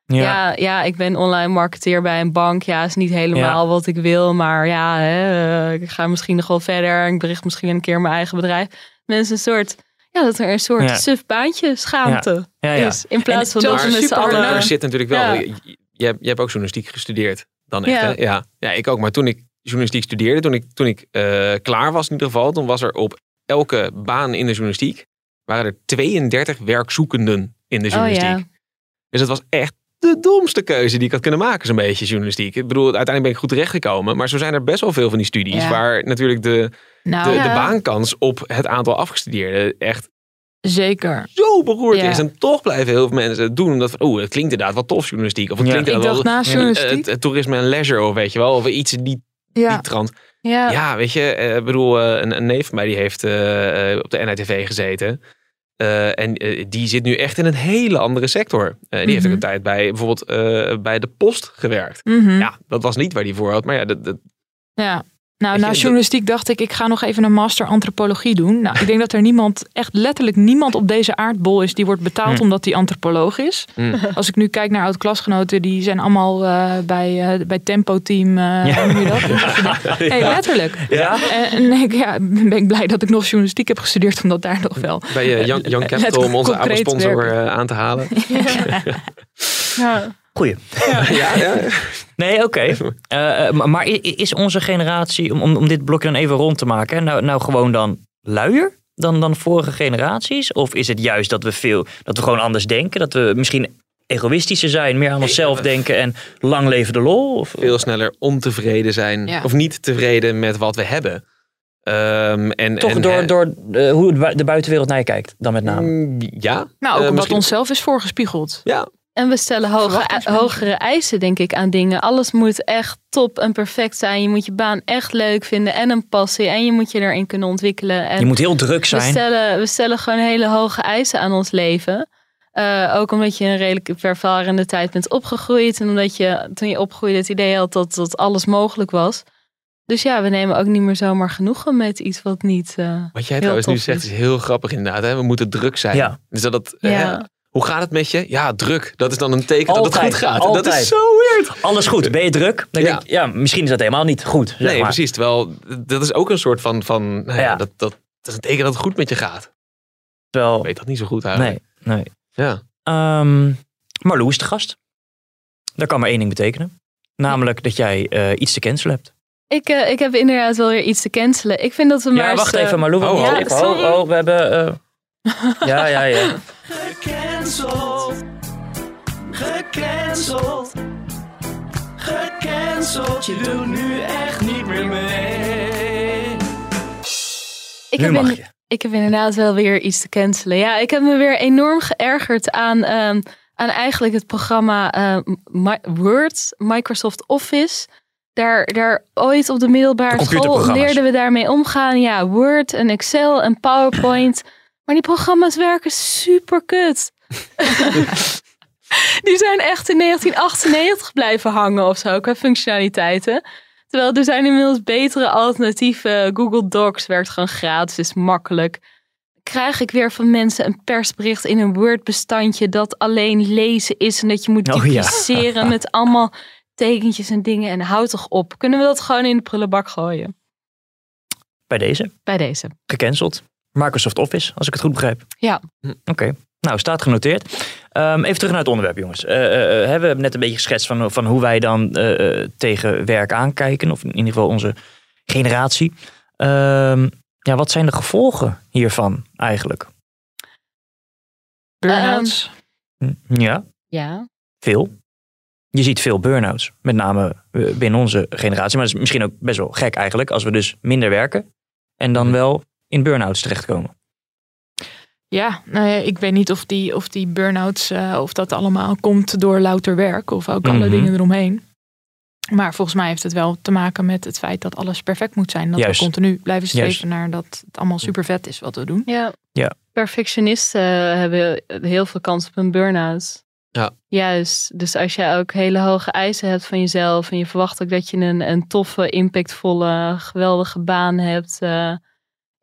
Speaker 1: ja.
Speaker 4: ja. Ja, ik ben online marketeer bij een bank. Ja, is niet helemaal wat ik wil. Maar ja, hè, ik ga misschien nog wel verder. Ik bericht misschien een keer mijn eigen bedrijf. Mensen een soort, ja, dat er een soort
Speaker 1: Ja.
Speaker 4: suf baantje, schaamte
Speaker 1: Ja, ja.
Speaker 4: is. In plaats van dat we met z'n allen...
Speaker 2: Er zit natuurlijk wel.
Speaker 4: Ja.
Speaker 2: Je, je, hebt, je hebt ook journalistiek gestudeerd. Dan echt,
Speaker 4: Ja.
Speaker 2: hè? Ja. ja, ik ook. Maar toen ik journalistiek studeerde, toen ik, toen ik eh, klaar was in ieder geval, toen was er op elke baan in de journalistiek, waren er 32 werkzoekenden in de
Speaker 4: Oh
Speaker 2: journalistiek.
Speaker 4: ja.
Speaker 2: Dus het was echt de domste keuze die ik had kunnen maken, zo'n beetje journalistiek. Ik bedoel, uiteindelijk ben ik goed terechtgekomen, maar zo zijn er best wel veel van die studies
Speaker 4: Ja.
Speaker 2: waar natuurlijk de,
Speaker 3: nou
Speaker 2: de,
Speaker 4: Ja.
Speaker 2: de baankans op het aantal afgestudeerden echt
Speaker 3: zeker.
Speaker 2: zo beroerd
Speaker 3: Ja.
Speaker 2: is. En toch blijven heel veel mensen het doen. Omdat van, oeh, het klinkt inderdaad wat tof journalistiek. Of het
Speaker 1: Ja.
Speaker 2: klinkt
Speaker 3: Ik
Speaker 2: inderdaad
Speaker 3: dacht
Speaker 2: wel
Speaker 3: na
Speaker 2: eh,
Speaker 3: journalistiek.
Speaker 2: het, het toerisme en leisure of weet je wel. Of iets in die,
Speaker 3: Ja,
Speaker 2: die trant.
Speaker 4: Ja.
Speaker 2: Ja, weet je, eh, ik bedoel, eh, een, een neef van mij die heeft op de NITV gezeten. Eh, en die zit nu echt in een hele andere sector. Eh, die heeft ook
Speaker 3: Mhm.
Speaker 2: een tijd bij bijvoorbeeld eh, bij de post gewerkt.
Speaker 3: Mhm.
Speaker 2: Ja, dat was niet waar die voor had. Maar ja, dat, dat,
Speaker 3: Ja. Nou, na journalistiek dacht ik, ik ga nog even een master antropologie doen. Nou, ik denk dat er niemand, echt letterlijk niemand op deze aardbol is die wordt betaald
Speaker 1: Hm.
Speaker 3: omdat die antropoloog is.
Speaker 2: Mm.
Speaker 3: Als ik nu kijk naar oud-klasgenoten, die zijn allemaal eh, bij, eh, bij Tempo Team, eh
Speaker 1: Ja.
Speaker 3: hoe noem je dat? Hey, letterlijk.
Speaker 1: Ja?
Speaker 3: En, en ik, ja, ben ik blij dat ik nog journalistiek heb gestudeerd, omdat daar nog wel.
Speaker 2: bij Young, Young Capital om onze oude sponsor eh, aan te halen.
Speaker 4: Ja.
Speaker 1: Goeie.
Speaker 2: ja, ja.
Speaker 1: Nee, oké. Eh, eh, maar- is onze generatie, om, om, dit blokje dan even rond te maken, nou, nou gewoon dan luier dan, dan vorige generaties? Of is het juist dat we veel, dat we gewoon anders denken? Dat we misschien egoïstischer zijn, meer aan onszelf denken en lang leven de lol? Of,
Speaker 2: veel sneller ontevreden zijn
Speaker 3: Ja.
Speaker 2: of niet tevreden met wat we hebben. Ehm, en,
Speaker 1: toch
Speaker 2: en,
Speaker 1: door, door eh, hoe de buitenwereld naar je kijkt, dan met name.
Speaker 2: mm, ja.
Speaker 3: Nou, ook
Speaker 2: misschien-
Speaker 3: onszelf is voorgespiegeld.
Speaker 2: Ja,
Speaker 4: En we stellen hoge,
Speaker 3: Verwachtingsmanagement.
Speaker 4: hogere eisen, denk ik, aan dingen. Alles moet echt top en perfect zijn. Je moet je baan echt leuk vinden en een passie. En je moet je erin kunnen ontwikkelen. En
Speaker 1: Je moet heel druk
Speaker 4: we,
Speaker 1: zijn.
Speaker 4: stellen, we stellen gewoon hele hoge eisen aan ons leven. Eh, ook omdat je in een redelijk vervarende tijd bent opgegroeid. En omdat je toen je opgroeide het idee had dat, dat alles mogelijk was. Dus ja, we nemen ook niet meer zomaar genoegen met iets wat niet... eh,
Speaker 2: wat jij
Speaker 4: Heel
Speaker 2: trouwens nu zegt
Speaker 4: is.
Speaker 2: is heel grappig inderdaad. Hè? We moeten druk zijn.
Speaker 1: Ja.
Speaker 2: Dus dat het, eh,
Speaker 4: Ja.
Speaker 2: Hoe gaat het met je? Ja, druk. Dat is dan een teken dat het goed gaat. Dat is zo weird.
Speaker 1: Alles goed, ben je druk? Dan
Speaker 2: Ja.
Speaker 1: denk ik, ja, misschien is dat helemaal niet goed. Zeg
Speaker 2: Nee,
Speaker 1: maar.
Speaker 2: precies. Terwijl dat is ook een soort van, van nou ja,
Speaker 1: Ja.
Speaker 2: Dat, dat, dat is een teken dat het goed met je gaat.
Speaker 1: Terwijl,
Speaker 2: Ik weet dat niet zo goed eigenlijk.
Speaker 1: nee, nee.
Speaker 2: Ja.
Speaker 1: Ehm Marlou is de gast. Dat kan maar één ding betekenen. Namelijk dat jij eh, iets te cancelen hebt.
Speaker 4: ik, eh, ik heb inderdaad wel weer iets te cancelen. Ik vind dat we maar
Speaker 1: Ja,
Speaker 4: eens,
Speaker 1: wacht
Speaker 4: eh,
Speaker 1: even, Marlou.
Speaker 2: Oh,
Speaker 1: wacht
Speaker 2: oh.
Speaker 1: Oh, oh, we hebben... eh, ja, ja, ja.
Speaker 8: Gecanceld. Gecanceld. Gecanceld. Je doet nu echt niet meer mee.
Speaker 4: ik
Speaker 1: nu
Speaker 4: heb
Speaker 1: mag
Speaker 4: in-
Speaker 1: je.
Speaker 4: Ik heb inderdaad wel weer iets te cancelen. Ja, ik heb me weer enorm geërgerd aan, ehm, aan eigenlijk het programma eh, Word, Microsoft Office. Daar, daar ooit op de
Speaker 1: De
Speaker 4: middelbare school leerden we daarmee omgaan. Ja, Word en Excel en PowerPoint. Maar die programma's werken super kut. Die zijn echt in 1998 blijven hangen of zo, qua functionaliteiten. Terwijl er zijn inmiddels betere alternatieven. Google Docs werkt gewoon gratis, is makkelijk. Krijg ik weer van mensen een persbericht in een Word-bestandje dat alleen lezen is en dat je moet
Speaker 1: Oh ja.
Speaker 4: dupliceren met allemaal tekentjes en dingen. En houd toch op. Kunnen we dat gewoon in de prullenbak gooien?
Speaker 1: Bij deze,
Speaker 4: Bij deze.
Speaker 1: gecanceld. Microsoft Office, als ik het goed begrijp.
Speaker 4: Ja.
Speaker 1: Oké, nou staat genoteerd. Ehm, even terug naar het onderwerp, jongens. Eh, eh, eh, we hebben net een beetje geschetst van, van hoe wij dan tegen werk aankijken. Of in ieder geval onze generatie. Ehm, ja, wat zijn de gevolgen hiervan eigenlijk?
Speaker 3: Burn-outs.
Speaker 1: Hm, Ja,
Speaker 4: Ja.
Speaker 1: veel. Je ziet veel burn-outs. Met name binnen onze generatie. Maar dat is misschien ook best wel gek eigenlijk. Als we dus minder werken. En dan wel in burn-outs terechtkomen.
Speaker 3: Ja, nou ja, ik weet niet of die, of die burn-outs, eh, of dat allemaal komt door louter werk of ook alle
Speaker 1: Mhm.
Speaker 3: dingen eromheen. Maar volgens mij heeft het wel te maken met het feit dat alles perfect moet zijn. Dat
Speaker 1: Juist.
Speaker 3: we continu blijven streven
Speaker 1: Juist.
Speaker 3: naar dat het allemaal super vet is wat we doen.
Speaker 4: Ja.
Speaker 1: Ja.
Speaker 4: Perfectionisten hebben heel veel kans op een burn-out.
Speaker 2: Ja.
Speaker 4: Juist. Dus als jij ook hele hoge eisen hebt van jezelf en je verwacht ook dat je een, een toffe, impactvolle, geweldige baan hebt. eh,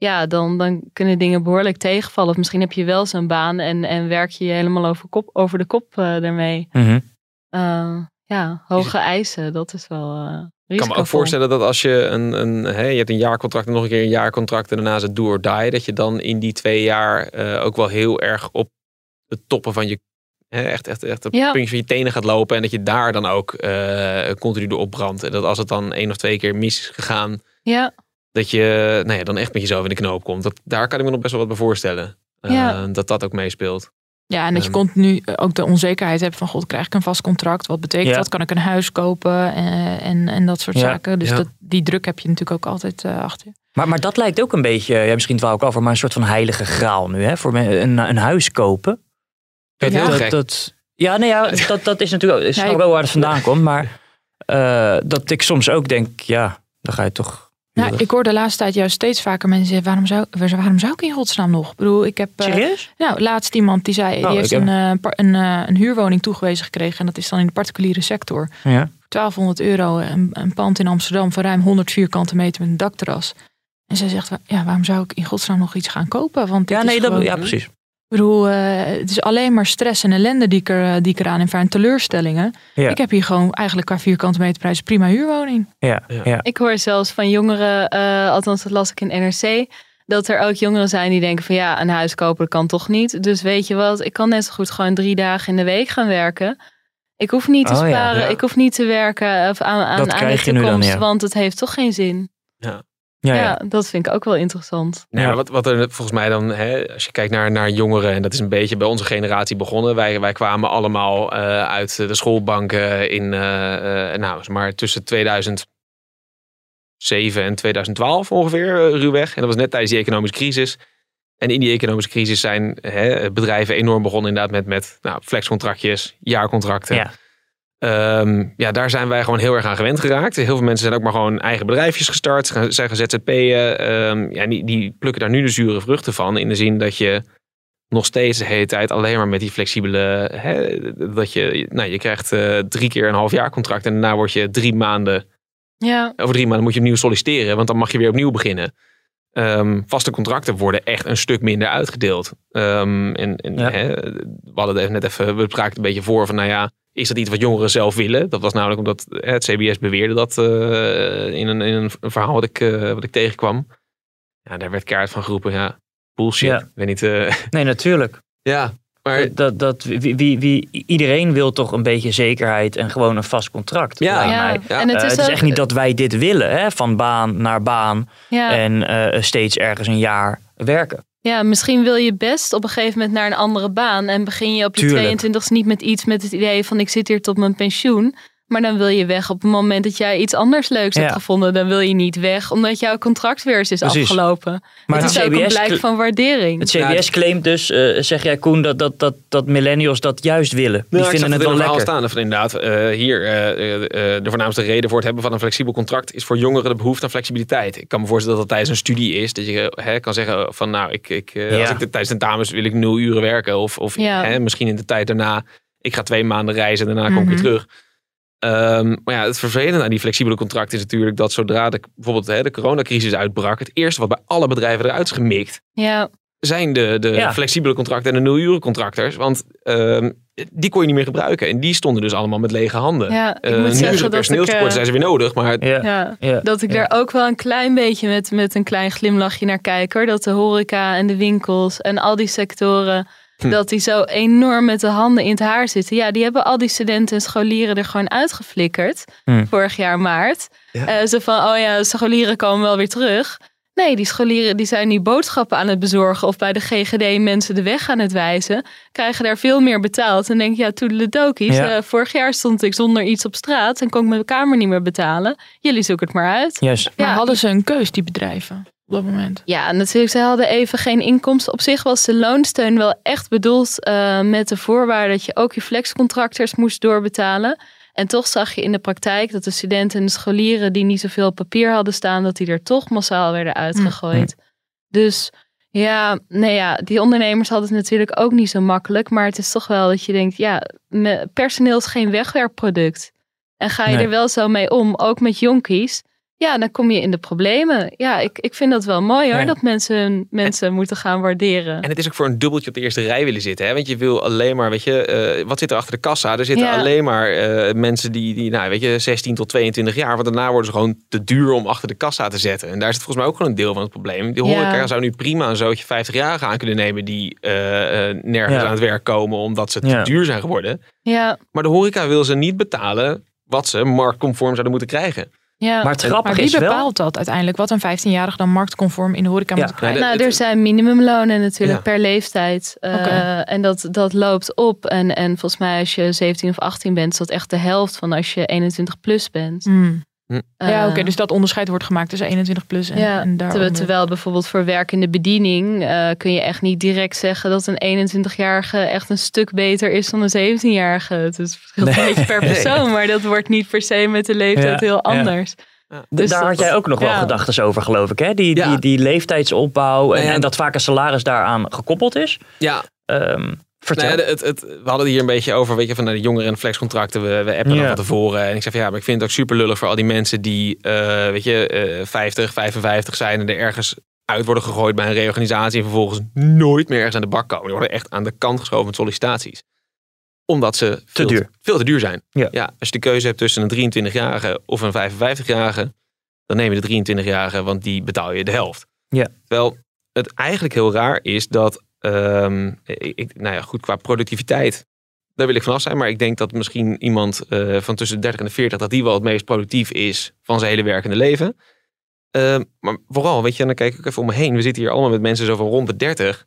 Speaker 4: ja, dan, dan kunnen dingen behoorlijk tegenvallen. Of misschien heb je wel zo'n baan en, en werk je je helemaal over, kop, over de kop eh daarmee.
Speaker 1: Mhm.
Speaker 4: Eh, ja, hoge eisen, dat is wel eh
Speaker 2: Ik kan me ook voorstellen dat als je een, een hè, je hebt een jaarcontract en nog een keer een jaarcontract en daarna is het do or die, dat je dan in die twee jaar ook wel heel erg op de toppen van je, hè, echt, echt, echt op
Speaker 4: Ja.
Speaker 2: het puntje van je tenen gaat lopen en dat je daar dan ook continu door opbrandt. En dat als het dan één of twee keer mis is gegaan,
Speaker 4: Ja,
Speaker 2: dat je nou ja, dan echt met jezelf in de knoop komt. Dat, daar kan ik me nog best wel wat bij voorstellen. Eh. Dat dat ook meespeelt.
Speaker 3: Ja, en dat je
Speaker 2: Ehm.
Speaker 3: continu ook de onzekerheid hebt van god, krijg ik een vast contract? Wat betekent
Speaker 1: Ja.
Speaker 3: dat? Kan ik een huis kopen? Eh, en, en dat soort
Speaker 1: Ja,
Speaker 3: zaken. Dus
Speaker 2: ja.
Speaker 3: dat, die druk heb je natuurlijk ook altijd eh, achter je.
Speaker 1: Maar, maar dat lijkt ook een beetje, ja, misschien dwaal ik af, maar een soort van heilige graal nu. Hè? Voor me- een, een huis kopen.
Speaker 2: Het
Speaker 3: Ja.
Speaker 2: heel
Speaker 1: dat,
Speaker 2: gek.
Speaker 1: dat, ja, nee, ja, dat, dat is natuurlijk ook, ik- wel waar het vandaan komt. Maar eh, dat ik soms ook denk, ja, dan ga je toch...
Speaker 3: Nou, ik hoor de laatste tijd juist steeds vaker mensen zeggen: waarom zou, waarom zou ik in godsnaam nog? Ik bedoel, ik heb. eh,
Speaker 1: Serieus?
Speaker 3: Nou, laatst iemand die zei,
Speaker 1: Oh,
Speaker 3: die heeft
Speaker 1: ik heb-
Speaker 3: een, eh, een, eh, een huurwoning toegewezen gekregen. En dat is dan in de particuliere sector.
Speaker 1: Ja.
Speaker 3: 1200 euro, een, een pand in Amsterdam van ruim 100 vierkante meter met een dakterras. En zij zegt, ja, waarom zou ik in godsnaam nog iets gaan kopen? Want dit
Speaker 1: Ja, nee, dat, ja, precies.
Speaker 3: Ik bedoel, eh, het is alleen maar stress en ellende die ik, er, eh, die ik eraan ervaar. En teleurstellingen.
Speaker 1: Ja.
Speaker 3: Ik heb hier gewoon eigenlijk qua vierkante meter prijs prima huurwoning.
Speaker 1: Ja,
Speaker 2: Ja.
Speaker 1: ja.
Speaker 4: Ik hoor zelfs van jongeren, eh, althans dat las ik in NRC, dat er ook jongeren zijn die denken van ja, een huis kopen kan toch niet. Dus weet je wat, ik kan net zo goed gewoon drie dagen in de week gaan werken. Ik hoef niet te
Speaker 1: Oh
Speaker 4: sparen,
Speaker 2: ja.
Speaker 4: ik hoef niet te werken of aan, aan,
Speaker 1: Dat
Speaker 4: aan de
Speaker 1: krijg je nu
Speaker 4: toekomst,
Speaker 1: dan, ja.
Speaker 4: want het heeft toch geen zin.
Speaker 1: Ja,
Speaker 4: Ja,
Speaker 1: ja.
Speaker 4: dat vind ik ook wel interessant.
Speaker 2: Nou,
Speaker 1: Ja.
Speaker 2: wat, wat er volgens mij dan, hè, als je kijkt naar, naar jongeren, en dat is een beetje bij onze generatie begonnen. Wij, wij kwamen allemaal eh, uit de schoolbanken in, eh, eh, nou, maar tussen 2007 en 2012 ongeveer, ruwweg. En dat was net tijdens die economische crisis. En in die economische crisis zijn hè, bedrijven enorm begonnen inderdaad met, met nou, flexcontractjes, jaarcontracten.
Speaker 1: Ja.
Speaker 2: Ehm, ja, daar zijn wij gewoon heel erg aan gewend geraakt. Heel veel mensen zijn ook maar gewoon eigen bedrijfjes gestart. Zijn gaan ZZP'en. Ehm, ja, die, die plukken daar nu de zure vruchten van. In de zin dat je nog steeds de hele tijd alleen maar met die flexibele... Hè, dat je, nou, je krijgt eh, drie keer een half jaar contract. En daarna word je drie maanden...
Speaker 4: Ja,
Speaker 2: Over drie maanden moet je opnieuw solliciteren. Want dan mag je weer opnieuw beginnen. Ehm, vaste contracten worden echt een stuk minder uitgedeeld. Ehm, en, en,
Speaker 1: Ja.
Speaker 2: hè, we hadden het net even, we spraken een beetje voor van, nou ja, is dat iets wat jongeren zelf willen? Dat was namelijk omdat hè, het CBS beweerde dat eh, in, een, in een verhaal wat ik, eh, wat ik tegenkwam. Ja, daar werd kaart van geroepen, ja, bullshit.
Speaker 1: Ja.
Speaker 2: Ik weet niet, eh,
Speaker 1: Nee, natuurlijk.
Speaker 2: ja, maar
Speaker 1: Dat, dat, wie, wie, wie, iedereen wil toch een beetje zekerheid en gewoon een vast contract.
Speaker 2: Ja.
Speaker 4: ja. en het
Speaker 1: Eh,
Speaker 4: is,
Speaker 1: het is
Speaker 4: ook-
Speaker 1: echt niet dat wij dit willen, hè? van baan naar baan
Speaker 4: ja.
Speaker 1: en eh, steeds ergens een jaar werken.
Speaker 4: Ja, misschien wil je best op een gegeven moment naar een andere baan. En begin je op je
Speaker 1: Tuurlijk.
Speaker 4: 22 niet met iets met het idee van ik zit hier tot mijn pensioen. Maar dan wil je weg op het moment dat jij iets anders leuks
Speaker 1: Ja.
Speaker 4: hebt gevonden. Dan wil je niet weg omdat jouw contract weer eens is
Speaker 1: Precies.
Speaker 4: afgelopen.
Speaker 1: Maar
Speaker 4: het
Speaker 1: het
Speaker 4: is ook een
Speaker 1: CBS,
Speaker 4: blijk van waardering.
Speaker 1: het CBS claimt dus, eh, zeg jij Koen, dat, dat, dat, dat millennials dat juist willen. Die
Speaker 2: ik
Speaker 1: vinden het wel lekker.
Speaker 2: staan van inderdaad, eh, hier, eh, de voornaamste reden voor het hebben van een flexibel contract is voor jongeren de behoefte aan flexibiliteit. Ik kan me voorstellen dat dat tijdens een studie is, dat je hè, kan zeggen van nou, ik, ik, eh,
Speaker 1: Ja.
Speaker 2: als ik de, tijdens tentamens wil ik nul uren werken of, of
Speaker 4: Ja.
Speaker 2: hè, misschien in de tijd daarna Ik ga twee maanden reizen en daarna kom ik
Speaker 3: Mhm.
Speaker 2: weer terug. Ehm, maar ja, het vervelende aan die flexibele contracten is natuurlijk dat zodra de, bijvoorbeeld hè, de coronacrisis uitbrak, het eerste wat bij alle bedrijven eruit is gemikt,
Speaker 4: Ja,
Speaker 2: zijn de, de
Speaker 1: Ja.
Speaker 2: flexibele contracten en de nulurencontractors. Want ehm, die kon je niet meer gebruiken. En die stonden dus allemaal met lege handen.
Speaker 4: ja ik
Speaker 2: Eh,
Speaker 4: moet
Speaker 2: nu is
Speaker 4: zeggen
Speaker 2: het personeelstekort,
Speaker 4: eh,
Speaker 2: zijn ze weer nodig. Maar
Speaker 1: Ja.
Speaker 4: ja,
Speaker 1: Ja.
Speaker 4: dat ik
Speaker 1: Ja.
Speaker 4: daar ook wel een klein beetje met, met een klein glimlachje naar kijk. Hoor. Dat de horeca en de winkels en al die sectoren...
Speaker 2: Hm.
Speaker 4: dat die zo enorm met de handen in het haar zitten. Ja, die hebben al die studenten en scholieren er gewoon uitgeflikkerd.
Speaker 1: Hm.
Speaker 4: Vorig jaar maart.
Speaker 2: Ja.
Speaker 4: Eh, zo van, oh ja, scholieren komen wel weer terug. Nee, die scholieren die zijn nu boodschappen aan het bezorgen... of bij de GGD mensen de weg aan het wijzen. Krijgen daar veel meer betaald. En denk je, ja, toedeledokies.
Speaker 1: Ja.
Speaker 4: Eh, vorig jaar stond ik zonder iets op straat... en kon ik mijn kamer niet meer betalen. Jullie zoeken het maar uit.
Speaker 1: Juist.
Speaker 3: Maar
Speaker 4: Ja.
Speaker 3: hadden ze een keus, die bedrijven, op dat moment?
Speaker 4: Ja, natuurlijk. Ze hadden even geen inkomsten. Op zich was de loonsteun wel echt bedoeld eh, met de voorwaarde dat je ook je flexcontractors moest doorbetalen. En toch zag je in de praktijk dat de studenten en de scholieren die niet zoveel papier hadden staan, dat die er toch massaal werden uitgegooid. Dus ja, nee ja, die ondernemers hadden het natuurlijk ook niet zo makkelijk. Maar het is toch wel dat je denkt, ja, personeel is geen wegwerpproduct. En ga je
Speaker 1: Nee.
Speaker 4: er wel zo mee om, ook met jonkies, ja, dan kom je in de problemen. Ja, ik, ik vind dat wel mooi hoor,
Speaker 1: Ja.
Speaker 4: dat mensen hun mensen moeten gaan waarderen.
Speaker 2: En het is ook voor een dubbeltje op de eerste rij willen zitten. Hè? Want je wil alleen maar, weet je, eh, wat zit er achter de kassa? Er zitten
Speaker 4: Ja.
Speaker 2: alleen maar eh, mensen die, die, nou, weet je, 16 tot 22 jaar. Want daarna worden ze gewoon te duur om achter de kassa te zetten. En daar zit volgens mij ook gewoon een deel van het probleem. Die
Speaker 4: Ja.
Speaker 2: horeca zou nu prima een zootje 50-jarigen aan kunnen nemen die eh, eh, nergens
Speaker 1: Ja.
Speaker 2: aan het werk komen omdat ze te
Speaker 1: Ja.
Speaker 2: duur zijn geworden.
Speaker 4: Ja,
Speaker 2: Maar de horeca wil ze niet betalen wat ze marktconform zouden moeten krijgen.
Speaker 4: Ja.
Speaker 1: Maar het
Speaker 3: Maar wie
Speaker 1: is wel...
Speaker 3: bepaalt dat uiteindelijk? Wat een 15-jarige dan marktconform in de horeca
Speaker 1: Ja.
Speaker 3: moet krijgen?
Speaker 4: Nou, er zijn minimumlonen natuurlijk
Speaker 2: Ja.
Speaker 4: per leeftijd. Eh. En dat, dat loopt op. En, en volgens mij als je 17 of 18 bent, is dat echt de helft van als je 21 plus bent.
Speaker 3: Hmm. Ja,
Speaker 4: Eh,
Speaker 3: oké. dus dat onderscheid wordt gemaakt tussen 21 plus en,
Speaker 4: ja,
Speaker 3: en
Speaker 4: terwijl,
Speaker 3: daaronder.
Speaker 4: terwijl bijvoorbeeld voor werkende bediening eh, kun je echt niet direct zeggen dat een 21-jarige echt een stuk beter is dan een 17-jarige. Het is verschilt een beetje per persoon, maar dat wordt niet per se met de leeftijd
Speaker 1: Ja,
Speaker 4: heel
Speaker 1: ja.
Speaker 4: anders.
Speaker 1: D-
Speaker 4: Dus
Speaker 1: daar had jij ook nog wel
Speaker 4: ja.
Speaker 1: gedachten over, geloof ik. Hè? Die,
Speaker 2: Ja.
Speaker 1: die, die leeftijdsopbouw en,
Speaker 2: Nou ja,
Speaker 1: en dat vaak een salaris daaraan gekoppeld is.
Speaker 2: Ja,
Speaker 1: Ehm, vertel.
Speaker 2: Nou ja, het, het, we hadden het hier een beetje over, weet je, van de jongeren en flexcontracten. We, we appen
Speaker 1: Ja.
Speaker 2: dan van tevoren. En ik zei van ja, maar ik vind het ook super lullig voor al die mensen die, eh, weet je, eh 50, 55 zijn en er ergens uit worden gegooid bij een reorganisatie en vervolgens nooit meer ergens aan de bak komen. Die worden echt aan de kant geschoven met sollicitaties. Omdat ze veel
Speaker 1: duur.
Speaker 2: veel te duur zijn.
Speaker 1: Ja.
Speaker 2: als je de keuze hebt tussen een 23-jarige of een 55-jarige, dan neem je de 23-jarige, want die betaal je de helft.
Speaker 1: Ja.
Speaker 2: Terwijl het eigenlijk heel raar is dat, ehm, ik, nou ja, goed, qua productiviteit, daar wil ik vanaf zijn. Maar ik denk dat misschien iemand eh, van tussen de 30 en de 40, dat die wel het meest productief is van zijn hele werkende leven. Ehm, maar vooral, weet je, dan kijk ik even om me heen. We zitten hier allemaal met mensen zo van rond de 30.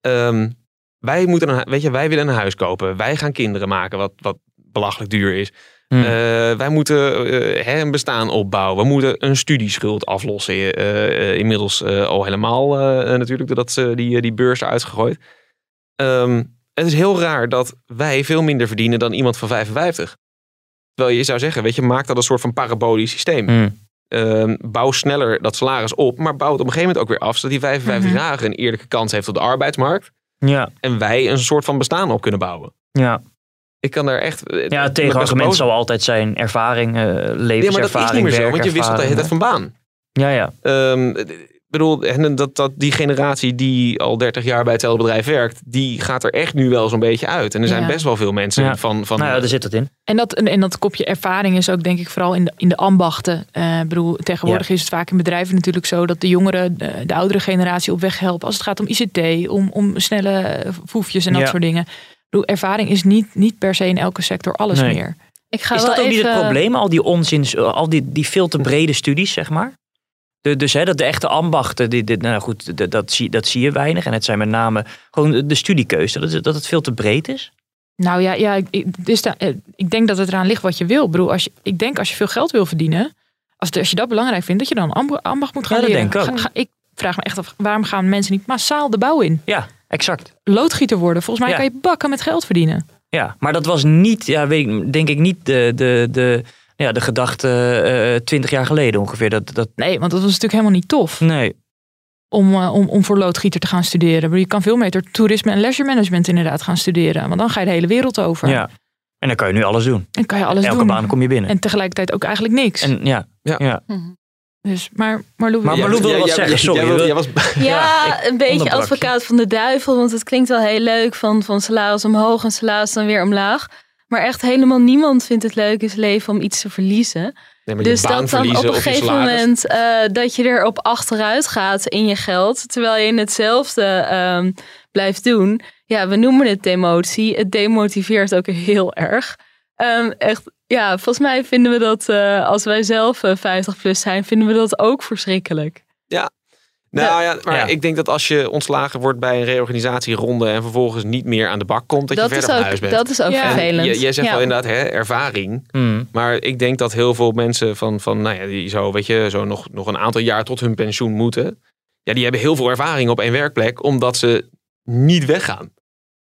Speaker 2: Ehm, wij, moeten weet je, wij willen een huis kopen. Wij gaan kinderen maken, wat, wat belachelijk duur is.
Speaker 1: Hmm.
Speaker 2: Eh, wij moeten eh, hè, een bestaan opbouwen. We moeten een studieschuld aflossen. eh, inmiddels al helemaal natuurlijk, doordat ze die, die beurs eruit gegooid. Ehm, het is heel raar dat wij veel minder verdienen dan iemand van 55. Terwijl je zou zeggen, weet je, maak dat een soort van parabolisch systeem.
Speaker 1: Hmm.
Speaker 2: Ehm, bouw sneller dat salaris op, maar bouw het op een gegeven moment ook weer af, zodat die 55-jarige
Speaker 1: Mhm.
Speaker 2: een eerlijke kans heeft op de arbeidsmarkt.
Speaker 1: Ja,
Speaker 2: En wij een soort van bestaan op kunnen bouwen.
Speaker 1: ja.
Speaker 2: Ik kan daar echt.
Speaker 1: ja, het tegenargument zal altijd zijn ervaring, eh levenservaring,
Speaker 2: Ja, maar dat is niet meer zo, want je wisselt de hele tijd van baan.
Speaker 1: Ja, ja.
Speaker 2: Ehm, ik bedoel, en dat, dat die generatie die al 30 jaar bij hetzelfde bedrijf werkt, die gaat er echt nu wel zo'n beetje uit. En er zijn
Speaker 3: Ja.
Speaker 2: best wel veel mensen
Speaker 1: Ja.
Speaker 2: van. van
Speaker 1: Nou ja, daar zit het in.
Speaker 3: En dat, en dat kopje ervaring is ook denk ik vooral in de, in de ambachten. Eh, ik bedoel, tegenwoordig is het vaak in bedrijven natuurlijk zo dat de jongeren de, de oudere generatie op weg helpen. Als het gaat om ICT, om, om snelle eh, foefjes en dat
Speaker 1: Ja.
Speaker 3: soort dingen. Ervaring is niet, niet per se in elke sector alles
Speaker 1: Nee.
Speaker 3: meer.
Speaker 4: Ik ga
Speaker 1: Is
Speaker 4: wel
Speaker 1: dat ook niet het probleem? Al die onzin, al die, die veel te brede studies, zeg maar? De, dus hè, dat de echte ambachten, die, nou goed, dat, dat, zie, dat zie je weinig. En het zijn met name gewoon de, studiekeuze, dat, het- dat het veel te breed is.
Speaker 3: Nou ja, ja ik, ik- da- eh, ik denk dat het eraan ligt wat je wil. Ik, bedoel, als je, ik denk als je veel geld wil verdienen, als, de- als je dat belangrijk vindt, dat je dan amb- ambacht moet gaan
Speaker 1: Ja, dat
Speaker 3: leren.
Speaker 1: denk ik ook.
Speaker 3: Ga- ga- ik vraag me echt af, waarom gaan mensen niet massaal de bouw in?
Speaker 1: Ja, exact.
Speaker 3: Loodgieter worden, volgens mij
Speaker 1: Ja.
Speaker 3: kan je bakken met geld verdienen.
Speaker 1: Ja, maar dat was niet, ja, weet ik, denk ik niet de, de, de, ja, de gedachte eh, twintig jaar geleden ongeveer. Dat, dat,
Speaker 3: Nee, want dat was natuurlijk helemaal niet tof.
Speaker 1: nee.
Speaker 3: om, eh, om, om voor loodgieter te gaan studeren. Maar je kan veel beter toerisme en leisure management inderdaad gaan studeren. Want dan ga je de hele wereld over.
Speaker 1: Ja. En dan kan je nu alles doen.
Speaker 3: En kan je alles
Speaker 1: Elke
Speaker 3: doen.
Speaker 1: baan kom je binnen.
Speaker 3: En tegelijkertijd ook eigenlijk niks.
Speaker 1: En ja,
Speaker 2: Ja.
Speaker 1: ja.
Speaker 3: Dus, maar maar
Speaker 1: Marlou wilde wat
Speaker 2: Jij-
Speaker 1: zeggen, sorry.
Speaker 2: jij wilde- jij was-
Speaker 4: Ja, een beetje advocaat van de duivel. Want het klinkt wel heel leuk van, van salaris omhoog en salaris dan weer omlaag. Maar echt helemaal niemand vindt het leuk in zijn leven om iets te verliezen.
Speaker 2: Nee,
Speaker 4: Dus dat dan op een gegeven moment eh, dat je erop achteruit gaat in je geld. Terwijl je hetzelfde ehm, blijft doen. Ja, we noemen het demotie. Het demotiveert ook heel erg. Ehm, echt, ja, volgens mij vinden we dat eh, als wij zelf eh, 50 plus zijn, vinden we dat ook verschrikkelijk.
Speaker 2: Nou ja, maar
Speaker 1: Ja.
Speaker 2: ik denk dat als je ontslagen wordt bij een reorganisatieronde en vervolgens niet meer aan de bak komt, dat,
Speaker 4: Dat,
Speaker 2: je
Speaker 4: is
Speaker 2: verder van huis
Speaker 4: ook,
Speaker 2: bent.
Speaker 4: dat is ook
Speaker 3: Ja.
Speaker 2: En
Speaker 4: vervelend.
Speaker 2: je- Jij zegt
Speaker 4: Ja.
Speaker 2: wel inderdaad hè, ervaring.
Speaker 1: Mm.
Speaker 2: Maar ik denk dat heel veel mensen van, van nou ja, die zo, weet je, zo nog, nog een aantal jaar tot hun pensioen moeten. Ja, die hebben heel veel ervaring op één werkplek, omdat ze niet weggaan.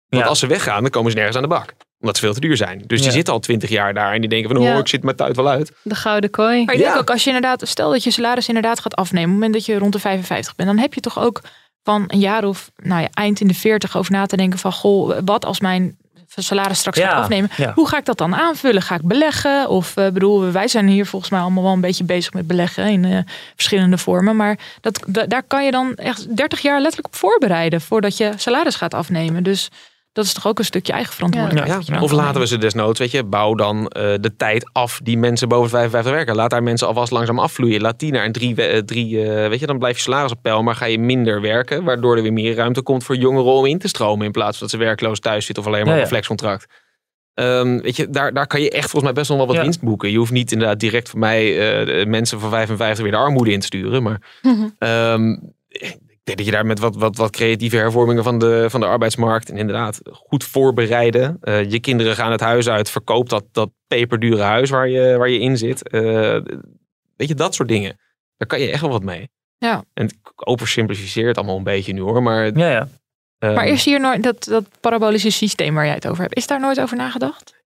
Speaker 2: Want
Speaker 1: Ja.
Speaker 2: als ze weggaan, dan komen ze nergens aan de bak. Omdat ze veel te duur zijn. Dus die
Speaker 1: Ja.
Speaker 2: zitten al twintig jaar daar en die denken van, oh,
Speaker 4: Ja.
Speaker 2: ik zit mijn tijd wel uit.
Speaker 4: De gouden kooi.
Speaker 3: Maar ik denk ook als je inderdaad, stel dat je salaris inderdaad gaat afnemen, op het moment dat je rond de 55 bent, dan heb je toch ook van een jaar of nou ja, eind in de 40 over na te denken van goh, wat als mijn salaris straks
Speaker 1: Ja,
Speaker 3: gaat afnemen?
Speaker 1: ja.
Speaker 3: Hoe ga ik dat dan aanvullen? Ga ik beleggen? Of eh, bedoel, wij zijn hier volgens mij allemaal wel een beetje bezig met beleggen in eh, verschillende vormen. Maar dat, da- daar kan je dan echt 30 jaar letterlijk op voorbereiden voordat je salaris gaat afnemen. Dus dat is toch ook een stukje eigen verantwoordelijkheid.
Speaker 2: Ja, of laten we ze desnoods, weet je, bouw dan eh, de tijd af die mensen boven 55 werken. Laat daar mensen alvast langzaam afvloeien. Laat die naar een drie, eh, drie eh, weet je, dan blijf je salaris op peil, maar ga je minder werken, waardoor er weer meer ruimte komt voor jongeren om in te stromen in plaats van dat ze werkloos thuis zitten of alleen maar
Speaker 1: Ja,
Speaker 2: op een flexcontract. Ehm, weet je, daar, daar kan je echt volgens mij best nog wel wat
Speaker 1: Ja.
Speaker 2: winst boeken. Je hoeft niet inderdaad direct voor mij eh, mensen van 55 weer de armoede in te sturen, maar Ehm, ik denk dat je daar met wat, wat, wat creatieve hervormingen van de, van de arbeidsmarkt en inderdaad goed voorbereiden. Eh, je kinderen gaan het huis uit, verkoop dat, dat peperdure huis waar je, waar je in zit. Eh, weet je, dat soort dingen. Daar kan je echt wel wat mee.
Speaker 3: Ja.
Speaker 2: En ik oversimplificeer het allemaal een beetje nu hoor, maar...
Speaker 1: Ja, ja.
Speaker 2: ehm,
Speaker 3: Maar is hier nooit dat, dat parabolische systeem waar jij het over hebt, is daar nooit over nagedacht?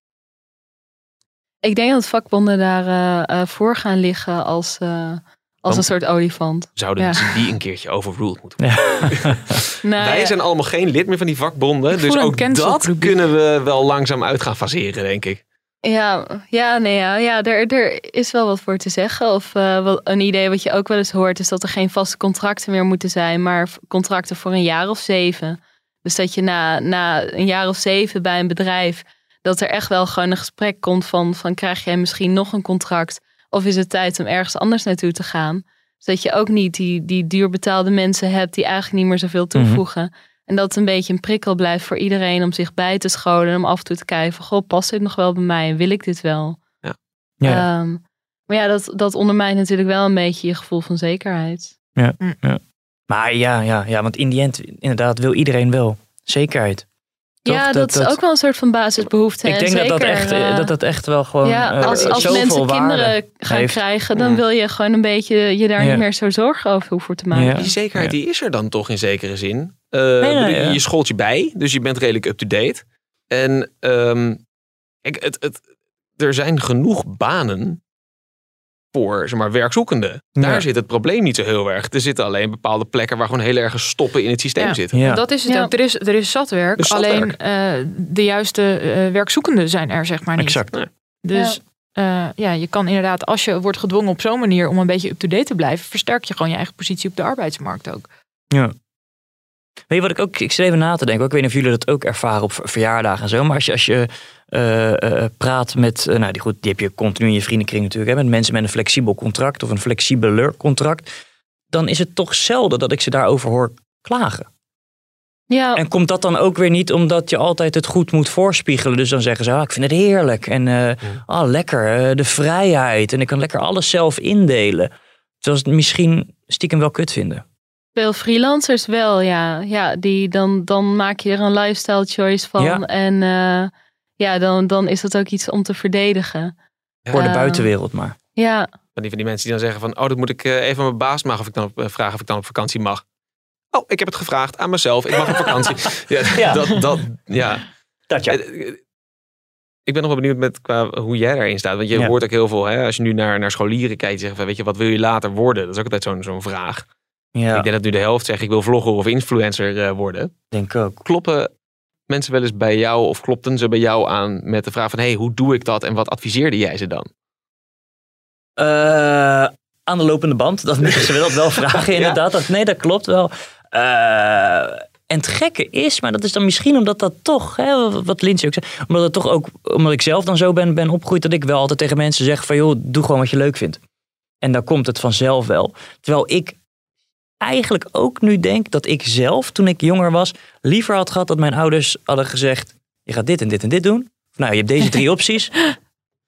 Speaker 4: Ik denk dat vakbonden daar eh, eh, voor gaan liggen als, eh, als
Speaker 2: Dan-
Speaker 4: een soort olifant.
Speaker 2: zouden
Speaker 4: Ja.
Speaker 2: die een keertje overruled moeten worden.
Speaker 4: Nou,
Speaker 2: Wij
Speaker 4: ja.
Speaker 2: zijn allemaal geen lid meer van die vakbonden, dus ook dat kunnen we wel langzaam uit gaan faseren, denk ik.
Speaker 4: Ja, ja, nee, ja, ja er, er is wel wat voor te zeggen. Of eh, wel een idee wat je ook wel eens hoort, is dat er geen vaste contracten meer moeten zijn, maar contracten voor een jaar of zeven. Dus dat je na, na een jaar of zeven bij een bedrijf, dat er echt wel gewoon een gesprek komt van, van krijg jij misschien nog een contract? Of is het tijd om ergens anders naartoe te gaan? Zodat je ook niet die, die duurbetaalde mensen hebt die eigenlijk niet meer zoveel toevoegen. En dat het een beetje een prikkel blijft voor iedereen om zich bij te scholen. En om af en toe te kijken van, goh, past dit nog wel bij mij? Wil ik dit wel?
Speaker 2: Ja.
Speaker 1: Ja.
Speaker 4: Ehm, maar ja, dat, dat ondermijnt natuurlijk wel een beetje je gevoel van zekerheid.
Speaker 1: Maar ja, ja, ja, want in die end, inderdaad, wil iedereen wel. Zekerheid. Toch?
Speaker 4: Ja, dat, is ook wel een soort van basisbehoefte.
Speaker 1: Ik
Speaker 4: En
Speaker 1: denk dat, dat, echt,
Speaker 4: eh,
Speaker 1: dat dat echt wel gewoon
Speaker 4: ja,
Speaker 1: eh,
Speaker 4: als, als mensen kinderen gaan
Speaker 1: heeft.
Speaker 4: krijgen, dan
Speaker 2: Ja.
Speaker 4: wil je gewoon een beetje je daar
Speaker 1: Ja.
Speaker 4: niet meer zo zorgen over hoeven te maken.
Speaker 1: Ja.
Speaker 2: Die zekerheid
Speaker 1: Ja.
Speaker 2: die is er dan toch in zekere zin. Eh,
Speaker 1: nee.
Speaker 2: Je scholt je bij, dus je bent redelijk up-to-date. En ehm, kijk, het, het, er zijn genoeg banen voor zeg maar, werkzoekenden. Daar
Speaker 1: Ja.
Speaker 2: zit het probleem niet zo heel erg. Er zitten alleen bepaalde plekken waar gewoon heel erg stoppen in het systeem
Speaker 3: Ja.
Speaker 2: zitten.
Speaker 1: Ja.
Speaker 3: Dat is het
Speaker 4: Ja.
Speaker 3: ook. Er is, er is zat werk.
Speaker 2: Er
Speaker 3: alleen eh, de juiste eh, werkzoekenden zijn er zeg maar niet.
Speaker 1: Exact.
Speaker 3: Dus ja. ja, je kan inderdaad, als je wordt gedwongen op zo'n manier om een beetje up-to-date te blijven, versterk je gewoon je eigen positie op de arbeidsmarkt ook.
Speaker 1: Weet je wat ik ook, ik zit even na te denken. Ik weet niet of jullie dat ook ervaren op ver- verjaardagen en zo. Maar als je, als je eh, eh, praat met, eh, nou die, goed, die heb je continu in je vriendenkring natuurlijk. Hè, met mensen met een flexibel contract of een flexibeler contract. Dan is het toch zelden dat ik ze daarover hoor klagen.
Speaker 4: Ja,
Speaker 1: En komt dat dan ook weer niet omdat je altijd het goed moet voorspiegelen? Dus dan zeggen ze, ah, ik vind het heerlijk. En eh, ah, lekker, eh, de vrijheid. En ik kan lekker alles zelf indelen. Terwijl ze het misschien stiekem wel kut vinden.
Speaker 4: Veel freelancers wel, ja. ja die, dan, dan maak je er een lifestyle choice van.
Speaker 1: Ja.
Speaker 4: En eh, ja, dan, dan is dat ook iets om te verdedigen.
Speaker 1: Voor de
Speaker 4: Ja.
Speaker 1: buitenwereld maar.
Speaker 4: Ja,
Speaker 2: Van die, van die mensen die dan zeggen van... oh, dat moet ik eh, even aan mijn baas mag of ik dan op, eh, vragen of ik dan op vakantie mag. Oh, ik heb het gevraagd aan mezelf. Ik mag op vakantie. ja,
Speaker 1: Ja.
Speaker 2: Dat, dat, ja.
Speaker 1: Dat ja.
Speaker 2: Eh, eh, Ik ben nog wel benieuwd met qua hoe jij daarin staat. Want je
Speaker 1: Ja.
Speaker 2: hoort ook heel veel, hè, als je nu naar, naar scholieren kijkt, zeggen van, weet je, wat wil je later worden? Dat is ook altijd zo'n zo'n vraag.
Speaker 1: Ja,
Speaker 2: Ik denk dat nu de helft zegt ik wil vlogger of influencer eh, worden.
Speaker 1: denk ik ook.
Speaker 2: Kloppen mensen wel eens bij jou of klopten ze bij jou aan met de vraag van hey, hoe doe ik dat en wat adviseerde jij ze dan?
Speaker 1: Eh, aan de lopende band. Dat moeten ze dat wel vragen, inderdaad. Dat, nee, dat klopt wel. Eh, en het gekke is, maar dat is dan misschien omdat dat toch, hè, wat Lindsay ook zei, omdat het toch ook, omdat ik zelf dan zo ben, ben opgegroeid, dat ik wel altijd tegen mensen zeg van joh, doe gewoon wat je leuk vindt. En dan komt het vanzelf wel. Terwijl ik eigenlijk ook nu denk dat ik zelf, toen ik jonger was, liever had gehad dat mijn ouders hadden gezegd, je gaat dit en dit en dit doen. Nou, je hebt deze drie opties.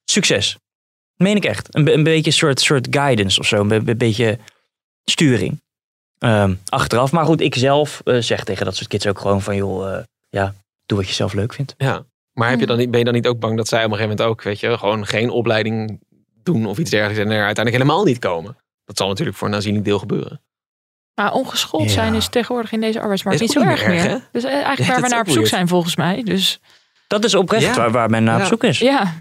Speaker 1: Succes. Meen ik echt. Een, een beetje een soort, soort guidance of zo. Een, be- een beetje sturing. Ehm, achteraf. Maar goed, ik zelf eh, zeg tegen dat soort kids ook gewoon van... joh, eh, ja, doe wat je zelf leuk vindt.
Speaker 2: Ja. Maar heb je dan niet, ben je dan niet ook bang dat zij op een gegeven moment ook, weet je, gewoon geen opleiding doen of iets dergelijks en er uiteindelijk helemaal niet komen? Dat zal natuurlijk voor een aanzienlijk deel gebeuren.
Speaker 3: Maar ongeschoold
Speaker 1: Ja.
Speaker 3: zijn is tegenwoordig in deze arbeidsmarkt niet zo erg
Speaker 2: meer hè?
Speaker 3: Dus eh, eigenlijk
Speaker 2: Ja,
Speaker 3: waar we naar op zoek
Speaker 2: weird.
Speaker 3: zijn volgens mij. Dus
Speaker 1: Dat is oprecht
Speaker 2: Ja.
Speaker 1: waar, waar men naar
Speaker 2: Ja.
Speaker 1: op zoek is.
Speaker 3: ja,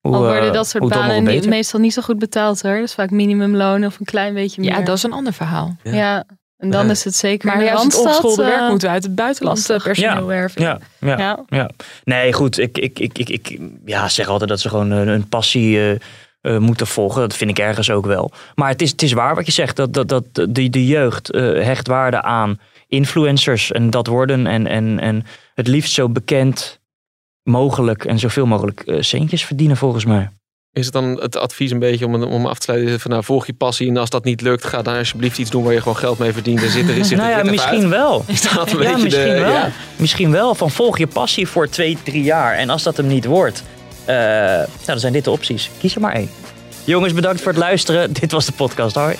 Speaker 1: Hoe,
Speaker 4: Al
Speaker 1: eh,
Speaker 4: worden dat soort banen niet- meestal niet zo goed betaald hoor. Dat is vaak minimumloon of een klein beetje meer.
Speaker 3: ja, dat is een ander verhaal.
Speaker 2: Ja.
Speaker 4: Ja, en dan is het zeker
Speaker 3: Maar juist het ongeschoolde
Speaker 4: eh,
Speaker 3: werk moeten we uit het buitenland eh, personeel werven.
Speaker 1: Ja, ja, ja.
Speaker 4: Ja.
Speaker 1: Nee, goed. Ik, ik, ik, ik, ik ja, zeg altijd dat ze gewoon een, een passie eh, moeten volgen. Dat vind ik ergens ook wel. Maar het is, het is waar wat je zegt. Dat, dat, dat de, de jeugd eh, hecht waarde aan influencers. En dat worden. En, en, en het liefst zo bekend mogelijk. En zoveel mogelijk eh, centjes verdienen volgens mij.
Speaker 2: Is het dan het advies een beetje om, om af te sluiten van nou, volg je passie en als dat niet lukt, ga dan alsjeblieft iets doen waar je gewoon geld mee verdient en zit er, zit
Speaker 1: nou
Speaker 2: er
Speaker 1: ja, misschien
Speaker 2: uit?
Speaker 1: wel.
Speaker 2: Is dat een
Speaker 1: Ja,
Speaker 2: beetje
Speaker 1: misschien
Speaker 2: de,
Speaker 1: wel.
Speaker 2: ja.
Speaker 1: Misschien wel. Van volg je passie voor twee, drie jaar. En als dat hem niet wordt, nou, dan zijn dit de opties. Kies er maar één. Jongens, bedankt voor het luisteren. Dit was de podcast. Hoi.